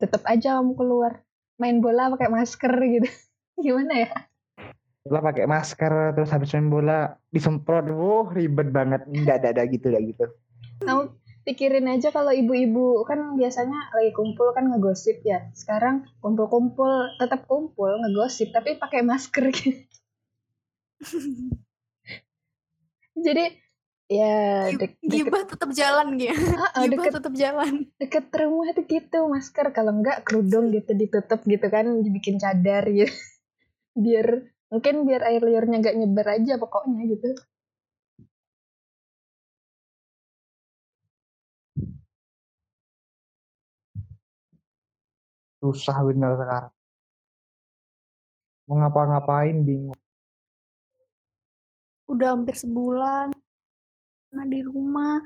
Tetap aja kamu keluar. Main bola pakai masker gitu. Gimana ya? Bola pakai masker terus habis main bola disemprot. Wuh, ribet banget. Enggak ada gitu enggak gitu. Kamu pikirin aja kalau ibu-ibu kan biasanya lagi kumpul kan ngegosip ya. Sekarang kumpul-kumpul tetap kumpul ngegosip tapi pakai masker gitu. Jadi ya deket, Gibah tetap jalan gitu. Ah, ah, Gibah deket, tetap jalan. deket rumah tuh gitu masker kalau enggak kerudung gitu ditutup gitu kan dibikin cadar gitu. Biar mungkin biar air liurnya nggak nyebar aja pokoknya gitu. Susah bener sekarang. Mau ngapa-ngapain bingung. Udah hampir sebulan. Nah di rumah.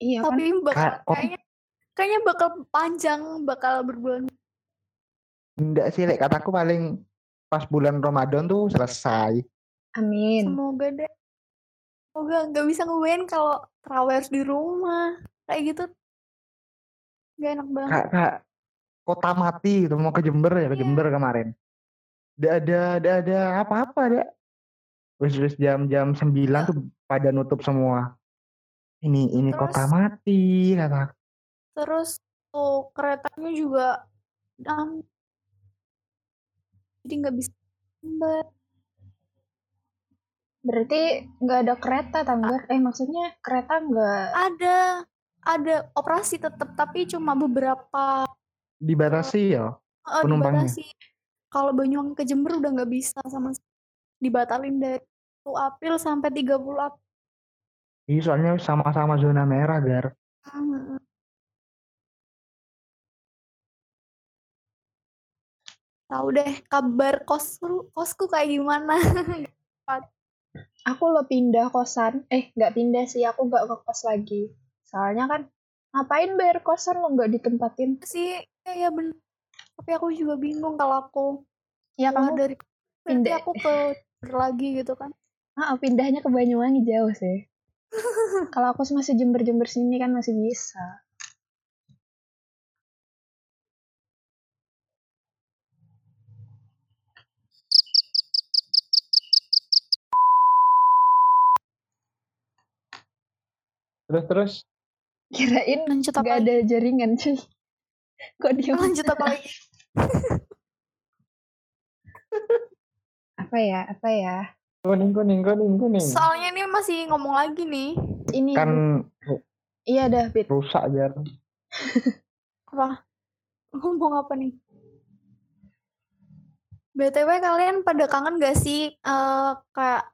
Iya kan? Tapi bakal Kak, kok- kayaknya kayaknya bakal panjang, bakal berbulan. Enggak sih, lek kataku paling pas bulan Ramadan tuh selesai. Amin. Semoga deh. Semoga nggak bisa ngebayangin kalau terawih di rumah. Kayak gitu. Gak enak banget. Kak, kak, kota mati itu mau ke Jember ya, ke Iya. Jember kemarin. Nggak ada, nggak ada apa-apa deh. Wis wis jam-jam 9 tuh pada nutup semua. Ini ini kota Terus- mati kata. Terus tuh keretanya juga um, jadi nggak bisa lambat. Berarti nggak ada kereta tanggar? Eh maksudnya kereta nggak? Ada ada operasi tetap tapi cuma beberapa Dibatasi ya. eh, Penumpangnya. dibatasi. Kalau Banyuwangi ke Jember udah nggak bisa sama dibatalin dari 1 April sampai 30 April. Iya, soalnya sama-sama zona merah, Gar. Hmm. Tahu deh kabar kosku kosku kayak gimana. Aku lo pindah kosan. Eh nggak pindah sih, aku nggak ke kos lagi. Soalnya kan ngapain bayar kosan lo nggak ditempatin? sih ya bener Tapi aku juga bingung kalau aku Ya keluar kamu dari pindah. aku ke lagi gitu kan. Ah, pindahnya ke Banyuwangi jauh sih. Kalau aku masih Jember-Jember sini kan masih bisa. Terus terus Kirain Lanjut apa nggak lagi? ada jaringan cuy. Kok dia Lanjut apa lagi? apa ya? Apa ya? Kuning kuning kuning kuning. Soalnya ini masih ngomong lagi nih. Ini Kan iya dah Pit. rusak jar. Apa? Ngomong apa nih? BTW kalian pada kangen gak sih eh kayak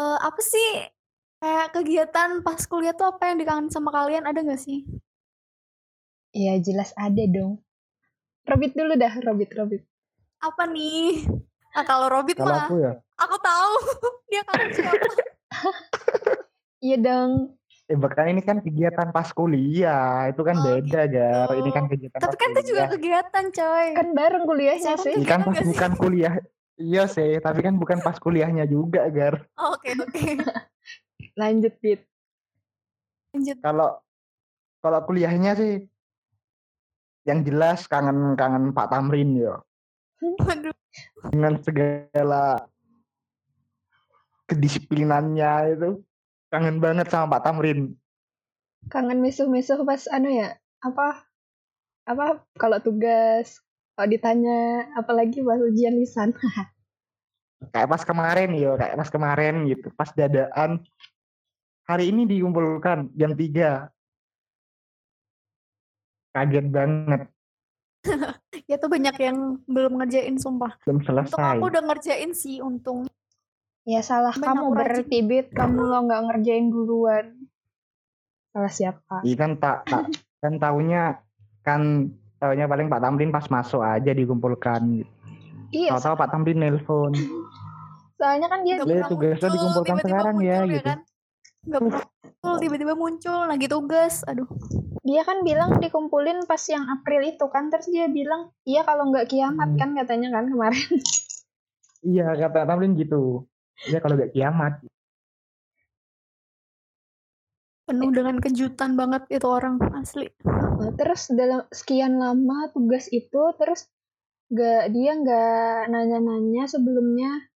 eh apa sih kayak kegiatan pas kuliah tuh apa yang dikangen sama kalian ada gak sih? Iya jelas ada dong. Robit dulu dah, Robit, Robit. Apa nih? Nah, kalau Robit Kalau mah aku ya, tahu dia kangen siapa. Iya dong. eh bahkan ini kan kegiatan pas kuliah, itu kan Oh, beda jar. Ini kan gitu. kegiatan Tapi pas kan itu juga kuliah. kegiatan coy. Kan bareng kuliahnya Siapa sih. Ini kan Kegiatan pas bukan kuliah. Iya sih, tapi kan bukan pas kuliahnya juga, Gar. Oh, Oke oke. Lanjut, Pit. Lanjut. Kalau kalau kuliahnya sih yang jelas kangen-kangen Pak Tamrin ya. Waduh. Dengan segala kedisiplinannya itu kangen banget sama Pak Tamrin. Kangen misuh-misuh pas anu ya? Apa? Apa kalau tugas kalau ditanya apalagi pas ujian lisan. Kayak pas kemarin ya, kayak pas kemarin gitu, pas dadaan hari ini dikumpulkan jam 3. Kaget banget, Ya tuh banyak yang belum ngerjain sumpah. belum Untung selesai. aku udah ngerjain sih untung. Ya salah Banyak kamu berarti. Kamu lo nggak ngerjain duluan. Salah siapa? Iya kan tak, tak kan taunya kan taunya paling Pak Tamrin pas masuk aja dikumpulkan. Iya, Tahu-tahu Pak Tamrin nelpon. soalnya kan dia tugasnya muncul, dikumpulkan tiba-tiba sekarang ya, muncul gitu. kan. Muncul, tiba-tiba muncul lagi tugas. Aduh. dia kan bilang dikumpulin pas yang April itu kan terus dia bilang iya kalau nggak kiamat Hmm. kan katanya kan kemarin Iya kata Tamrin gitu. Iya kalau gak kiamat. Penuh dengan kejutan banget itu orang asli. Nah, terus dalam sekian lama tugas itu terus nggak dia nggak nanya-nanya sebelumnya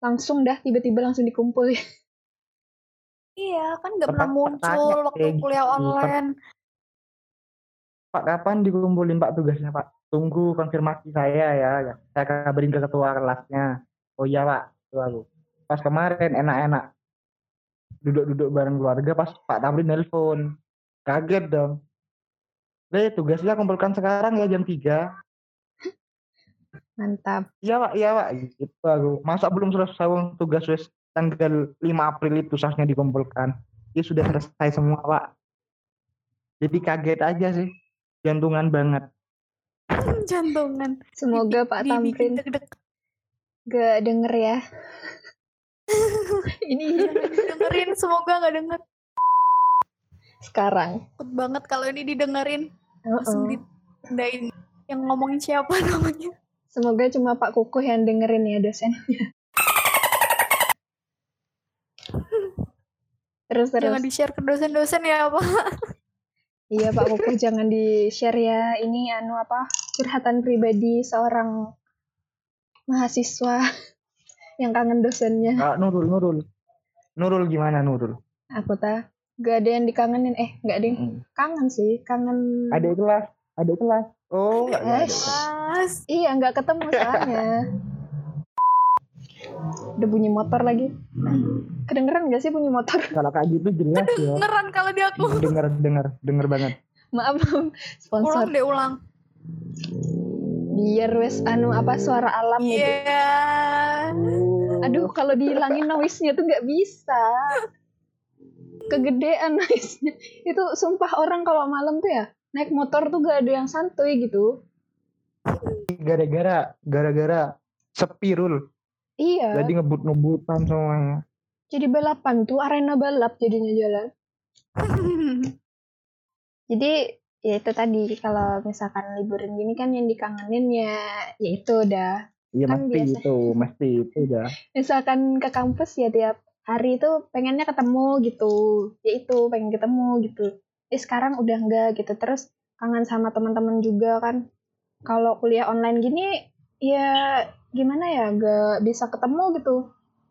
langsung dah tiba-tiba langsung dikumpul Iya, kan nggak pernah muncul waktu kayak kuliah online. Pak kapan dikumpulin Pak tugasnya Pak? Tunggu konfirmasi saya ya. ya. Saya kabarin ke ketua kelasnya. Oh iya Pak. Aku. Pas kemarin enak-enak. Duduk-duduk bareng keluarga pas Pak Tamrin nelpon. Kaget dong. Deh tugasnya kumpulkan sekarang ya jam 3. mantap Iya Pak, iya Pak. Gitu aku. Masa belum selesai tugas wes tanggal 5 April itu seharusnya dikumpulkan. Ya sudah selesai semua Pak. Jadi kaget aja sih. Jantungan banget. Jantungan. semoga Pak Tamrin gak denger ya ini dengerin, semoga nggak denger. sekarang Takut banget kalau ini didengerin. Langsung Uh-uh. ditandain. Yang ngomongin siapa namanya. semoga cuma Pak Kukuh yang dengerin ya dosen terus terus Jangan di-share ke dosen-dosen ya, Pak. Iya Pak Kukuh jangan di share ya ini anu apa curhatan pribadi seorang mahasiswa yang kangen dosennya. Kak Nurul, Nurul. Nurul gimana Nurul? Aku tak gak ada yang dikangenin eh gak ada yang Hmm. kangen sih kangen Ada kelas, ada kelas. Oh, nggak ada. Eh, Mas. iya nggak ketemu soalnya. Udah bunyi motor lagi. Kedengeran gak sih bunyi motor? Kalau kayak gitu jelas ya. Beneran kalau di aku. Dengar, dengar, dengar banget. Maaf sponsor. Ulang deh, ulang. Biar wes anu apa suara alam Iya. gitu. Aduh kalau dihilangin noise-nya tuh nggak bisa. Kegedean noise-nya. Itu sumpah orang kalau malam tuh ya naik motor tuh gak ada yang santuy gitu. Gara-gara, gara-gara sepirul. Iya. Jadi ngebut-ngebutan semuanya. Jadi balapan tuh arena balap jadinya jalan. Jadi ya itu tadi kalau misalkan liburan gini kan yang dikangenin ya ya itu udah Iya Kan mesti biasa. gitu, mesti itu udah. misalkan ke kampus ya tiap hari itu pengennya ketemu gitu. Ya itu pengen ketemu gitu. Eh sekarang udah enggak gitu. Terus kangen sama teman-teman juga kan. Kalau kuliah online gini ya gimana ya gak bisa ketemu gitu.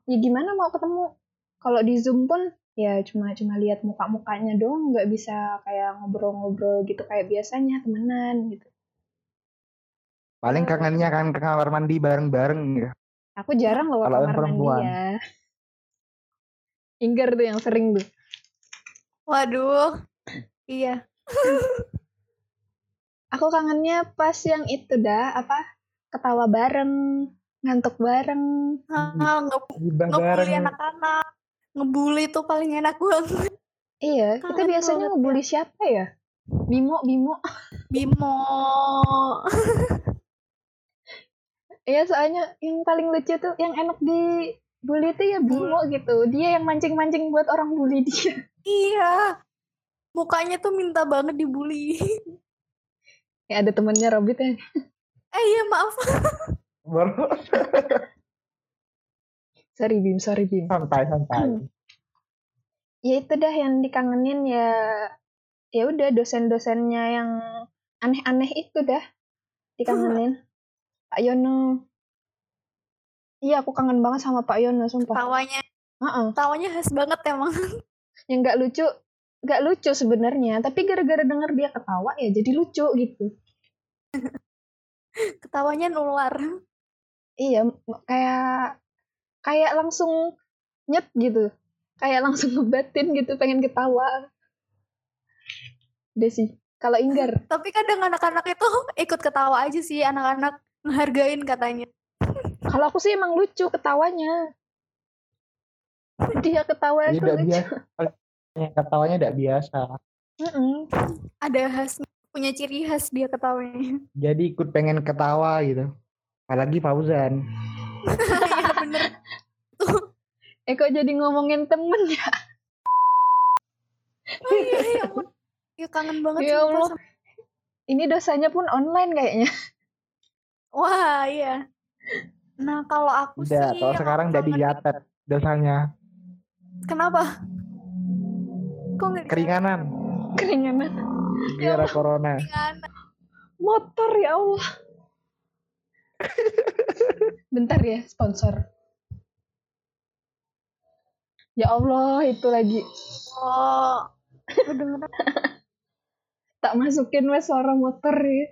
Ya gimana mau ketemu? Kalau di zoom pun ya cuma cuma lihat muka-mukanya doang. Nggak bisa kayak ngobrol-ngobrol gitu kayak biasanya temenan gitu Paling kangennya kan ke kamar mandi bareng-bareng ya. aku jarang loh Kalau kamar mandi ya Inggar tuh yang sering tuh Waduh. Iya. Aku kangennya pas yang itu dah apa ketawa bareng, ngantuk bareng. Ah, nge ngebully bareng. anak-anak. Ngebully tuh paling enak banget. Iya, kita Kangen biasanya banget ngebully siapa ya? Bimo, Bimo. Bimo. Iya, soalnya yang paling lucu tuh yang enak di bully tuh ya Bimo gitu. Dia yang mancing-mancing buat orang bully dia. Iya. Mukanya tuh minta banget dibully. Ya ada temennya Robit ya. Eh iya maaf. Baru Sorry Bim, sorry Bim. santai santai. Ya itu dah yang dikangenin ya ya udah dosen-dosennya yang aneh-aneh itu dah dikangenin. Pak Yono. Iya, aku kangen banget sama Pak Yono, sumpah. Tawanya, Heeh. tawanya khas banget emang. yang nggak lucu nggak lucu sebenarnya tapi gara-gara denger dia ketawa ya jadi lucu gitu Ketawanya nular. iya kayak kayak langsung nyet gitu kayak langsung ngebatin gitu pengen ketawa udah sih kalau Inggar Tapi kadang anak-anak itu ikut ketawa aja sih. Anak-anak ngehargain katanya. kalau aku sih emang lucu ketawanya dia ketawa itu lucu biasa. Ketawanya tidak biasa. Mm-mm. Ada khas, punya ciri khas dia ketawanya. Jadi ikut pengen ketawa gitu. Apalagi Fauzan. Iya bener. eh kok jadi ngomongin temen ya Oh iya, iya. Ya kangen banget Ya Allah. sama- ini dosanya pun online kayaknya Wah, iya. Nah, kalau aku Udah, sih kalau sekarang udah dicatat dosanya. Kenapa? Kok nggak Keringanan. keringanan Gara corona. dikeringan? motor ya Allah bentar ya sponsor ya Allah itu lagi Oh, tak masukin wes suara motor ya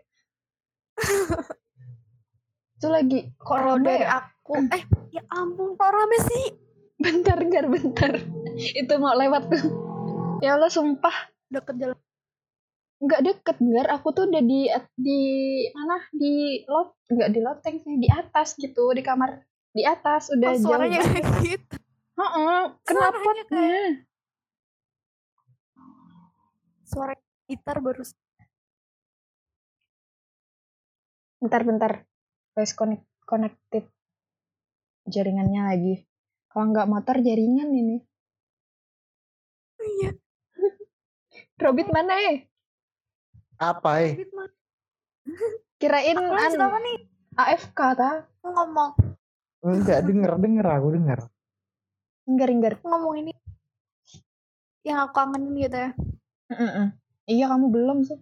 itu lagi kok rame dari ya? aku, eh, ya ampun, kok rame sih? bentar gar bentar. Itu mau lewat tuh. Ya Allah sumpah. Deket jalan. nggak deket gar. Aku tuh udah di di mana? Di lot nggak di loteng sih di atas gitu di kamar. Di atas udah Oh, suaranya kayak gitu. Heeh, kenapa Suaranya kayak suara gitar baru. bentar bentar voice connect connected jaringannya lagi kalau nggak motor jaringan ini Iya, Robit mana eh Apa eh? Kirain Aku anu, apa nih? AFK ta ngomong, Enggak denger denger aku denger. inggar aku ngomong ini. Yang aku kangenin gitu ya. Mm-mm. iya kamu belum sih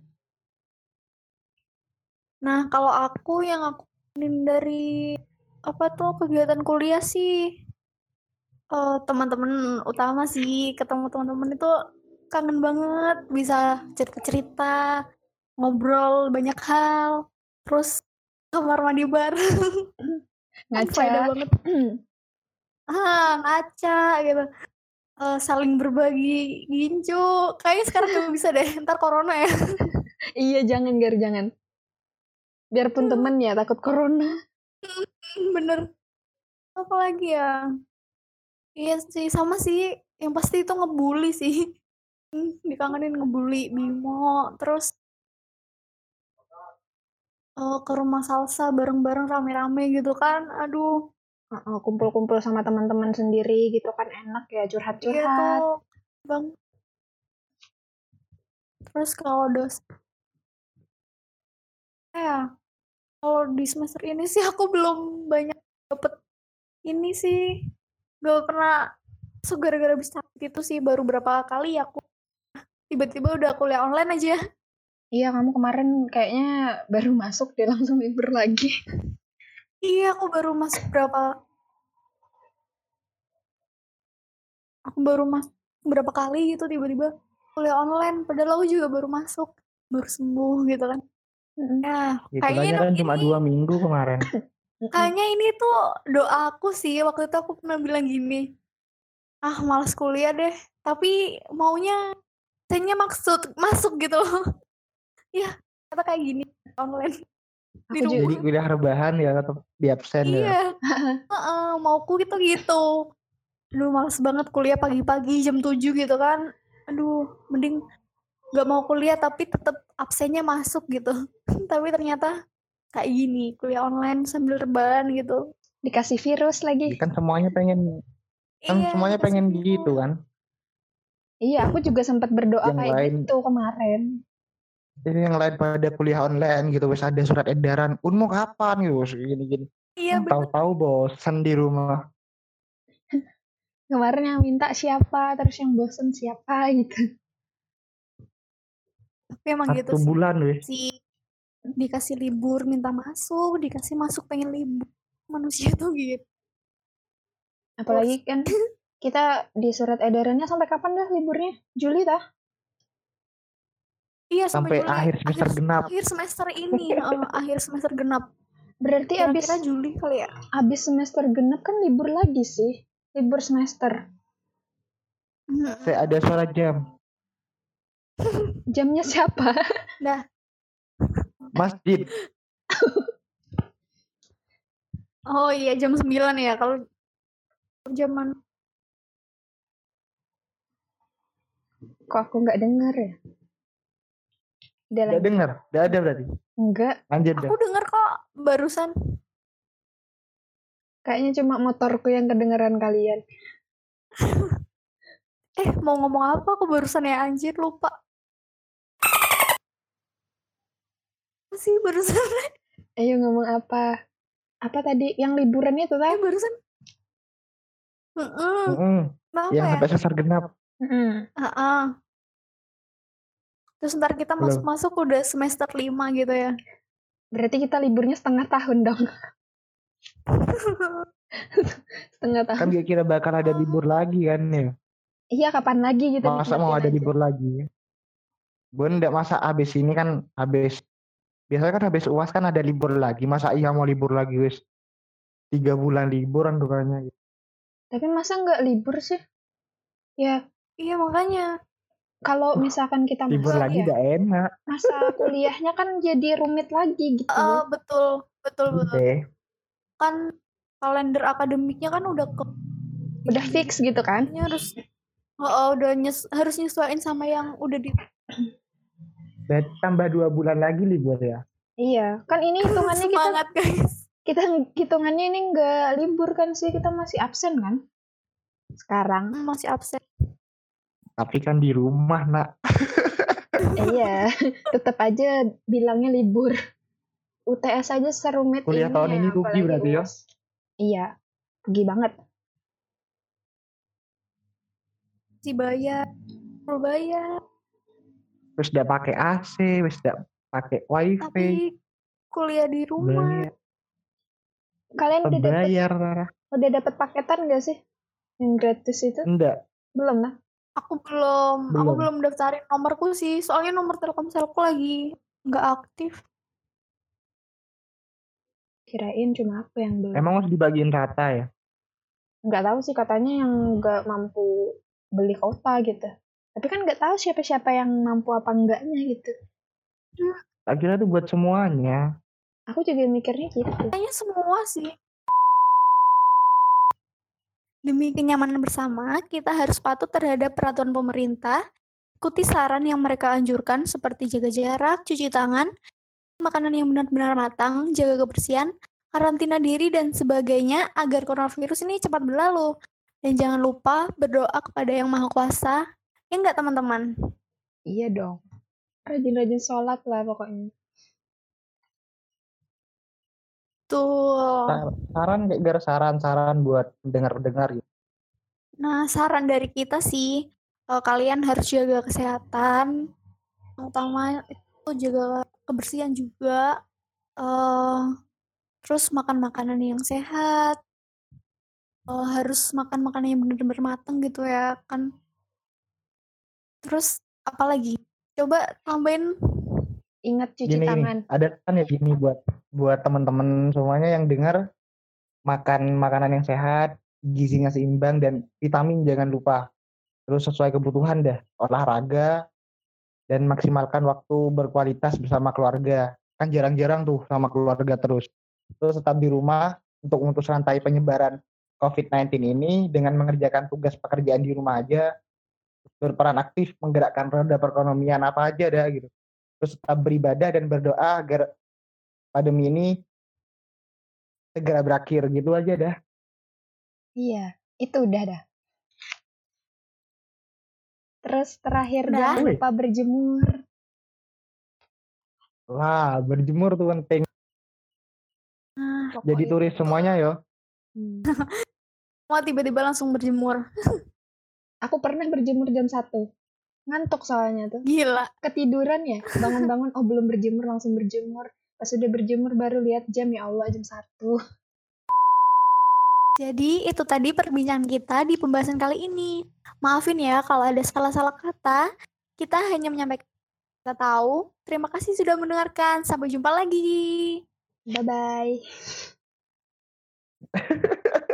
Nah, kalau aku yang aku dari apa tuh kegiatan kuliah sih. Eh teman-teman utama sih ketemu teman-teman itu kangen banget bisa cerita-cerita ngobrol banyak hal terus kamar mandi bareng. Kan ngaca. banget. Ah ngaca gitu. Eh, saling berbagi gincu kayaknya sekarang nggak bisa deh ntar corona ya. Iya jangan gar jangan biarpun temen ya takut corona. Bener. Apa lagi ya? Iya sih sama sih. Yang pasti itu ngebully sih. Hmm, dikangenin ngebully Bimo terus eh, ke rumah salsa bareng-bareng rame-rame gitu kan aduh. Kumpul-kumpul sama teman-teman sendiri gitu kan enak ya iya curhat-curhat tuh bang. Terus kalau dos Ya, kalau di semester ini sih aku belum banyak dapet ini sih. Gak pernah masuk gara-gara bisa gitu sih. Baru berapa kali aku tiba-tiba udah kuliah online aja. Iya, kamu kemarin kayaknya baru masuk dia langsung libur lagi. Iya, aku baru masuk berapa aku baru masuk berapa kali gitu tiba-tiba kuliah online padahal aku juga baru masuk baru sembuh gitu kan ya Gitu kayaknya kan ini, cuma dua minggu kemarin. kayaknya ini tuh doa aku sih waktu itu aku pernah bilang gini ah malas kuliah deh. Tapi maunya kayaknya maksud masuk gitu loh. Ya kata kayak gini online di Aku rumah. Jadi kuliah rebahan ya atau di absen ya. iya Heeh, mauku gitu gitu. Aduh males banget kuliah pagi-pagi jam 7 gitu kan. Aduh mending nggak mau kuliah tapi tetap absennya masuk gitu tapi ternyata kayak gini kuliah online sambil rebahan gitu Dikasih virus lagi. Kan semuanya pengen kan Iya, semuanya pengen virus. gitu kan. Iya, aku juga sempat berdoa Yang kayak lain. gitu kemarin. Jadi yang lain pada kuliah online gitu wes ada surat edaran. Unmu kapan gitu wes gini-gini. iya Tahu-tahu bosan di rumah. Kemarin yang minta siapa, terus yang bosen siapa gitu. Tapi emang gitu Satu sih bulan wes. si dikasih libur minta masuk dikasih masuk pengen libur manusia tuh gitu Apalagi kan kita di surat edarannya sampai kapan dah liburnya? Juli tah? iya Sampai Juli. akhir semester genap. akhir semester ini heeh, akhir semester genap Berarti abis, kira-kira Juli kali ya abis semester genap kan libur lagi sih. Libur semester. Saya ada suara jam. Jamnya siapa? Masjid. Oh iya jam 9 ya kalau zaman Kok aku nggak denger ya? Udah dengar. Gak ada berarti. Enggak, Lanjut aku denger kok barusan kayaknya cuma motorku yang kedengeran kalian. eh mau ngomong apa aku barusan ya anjir lupa sih barusan Ayo ngomong apa? Apa tadi? Yang liburan itu eh tah? barusan kenapa Yang ya? sampai semester genap. Mm-mm. Heeh. Terus ntar kita masuk-masuk udah semester 5 gitu ya. Berarti kita liburnya setengah tahun dong. setengah tahun. Kan kira bakal ada libur lagi kan ya. Iya, kapan lagi gitu? Masa mau ada aja. libur lagi? Bun ndak masa habis ini kan habis biasanya kan habis uas kan ada libur lagi. Masa iya mau libur lagi wis tiga bulan liburan rupanya. Tapi masa nggak libur sih? Ya, Iya makanya. kalau misalkan kita Libur masuk lagi ya, gak enak. masa kuliahnya kan jadi rumit lagi gitu. Eh, betul, betul, betul. Oke. Kan kalender akademiknya kan udah ke Udah fix gitu kan? Kayaknya harus oh, oh, udah nyes, harus nyesuaiin sama yang udah di Berarti tambah dua bulan lagi libur ya. Iya, kan ini hitungannya kita semangat guys. kita hitungannya ini nggak libur kan sih, kita masih absen kan? Sekarang. Masih absen. Tapi kan di rumah nak. iya, tetap aja bilangnya libur. UTS aja serumit Kuliah ini tahun ya, ini rugi berarti ya? Iya, rugi banget. Si bayar, perlu bayar. Terus udah pakai AC, wis udah pakai wifi. Tapi kuliah di rumah. Bayar, Kalian udah dapet, bayar udah dapet paketan gak sih? Yang gratis itu? Enggak. Belum lah. Aku belum, aku Belum. belum daftarin nomorku sih. Soalnya nomor Telkomselku lagi nggak aktif. Kirain cuma aku yang belum. Emang harus dibagiin rata ya? nggak tahu sih katanya yang nggak mampu beli kota gitu. Tapi kan nggak tahu siapa-siapa yang mampu apa enggaknya gitu. Tak kira tuh buat semuanya. Aku juga mikirnya gitu. Kayaknya semua sih. Demi kenyamanan bersama, kita harus patuh terhadap peraturan pemerintah, ikuti saran yang mereka anjurkan seperti jaga jarak, cuci tangan, makanan yang benar-benar matang, jaga kebersihan, karantina diri, dan sebagainya agar coronavirus ini cepat berlalu. Dan jangan lupa berdoa kepada Yang Maha Kuasa. Ya enggak teman-teman? Iya dong. Rajin-rajin sholat lah pokoknya. Sar- Saran kayak gara saran-saran buat dengar-dengar gitu. Nah, saran dari kita sih, eh, kalian harus jaga kesehatan, terutama itu jaga kebersihan juga, eh terus makan makanan yang sehat, eh, harus makan makanan yang benar-benar matang gitu ya kan. Terus apa lagi? Coba tambahin Ingat cuci Gini tangan. gini, ada kan ya gini buat buat teman-teman semuanya yang dengar makan makanan yang sehat, gizinya seimbang dan vitamin jangan lupa. Terus sesuai kebutuhan dah, olahraga dan maksimalkan waktu berkualitas bersama keluarga. Kan jarang-jarang tuh sama keluarga terus. Terus tetap di rumah untuk memutus rantai penyebaran COVID-19 ini dengan mengerjakan tugas pekerjaan di rumah aja, berperan aktif menggerakkan roda perekonomian apa aja dah gitu. Terus tetap beribadah dan berdoa agar pandemi ini segera berakhir gitu aja dah. Iya, itu udah dah. Terus terakhir Udah. jangan lupa berjemur. Lah, berjemur tuh penting. nah, Jadi turis semuanya yo. Hmm. mau tiba-tiba langsung berjemur. Aku pernah berjemur jam 1. Ngantuk soalnya tuh. Gila. Ketiduran ya, bangun-bangun oh belum berjemur langsung berjemur. Pas udah berjemur baru lihat jam ya Allah jam 1. Jadi itu tadi perbincangan kita di pembahasan kali ini. Maafin ya kalau ada salah-salah kata. Kita hanya menyampaikan kita tahu. Terima kasih sudah mendengarkan. Sampai jumpa lagi. Bye bye.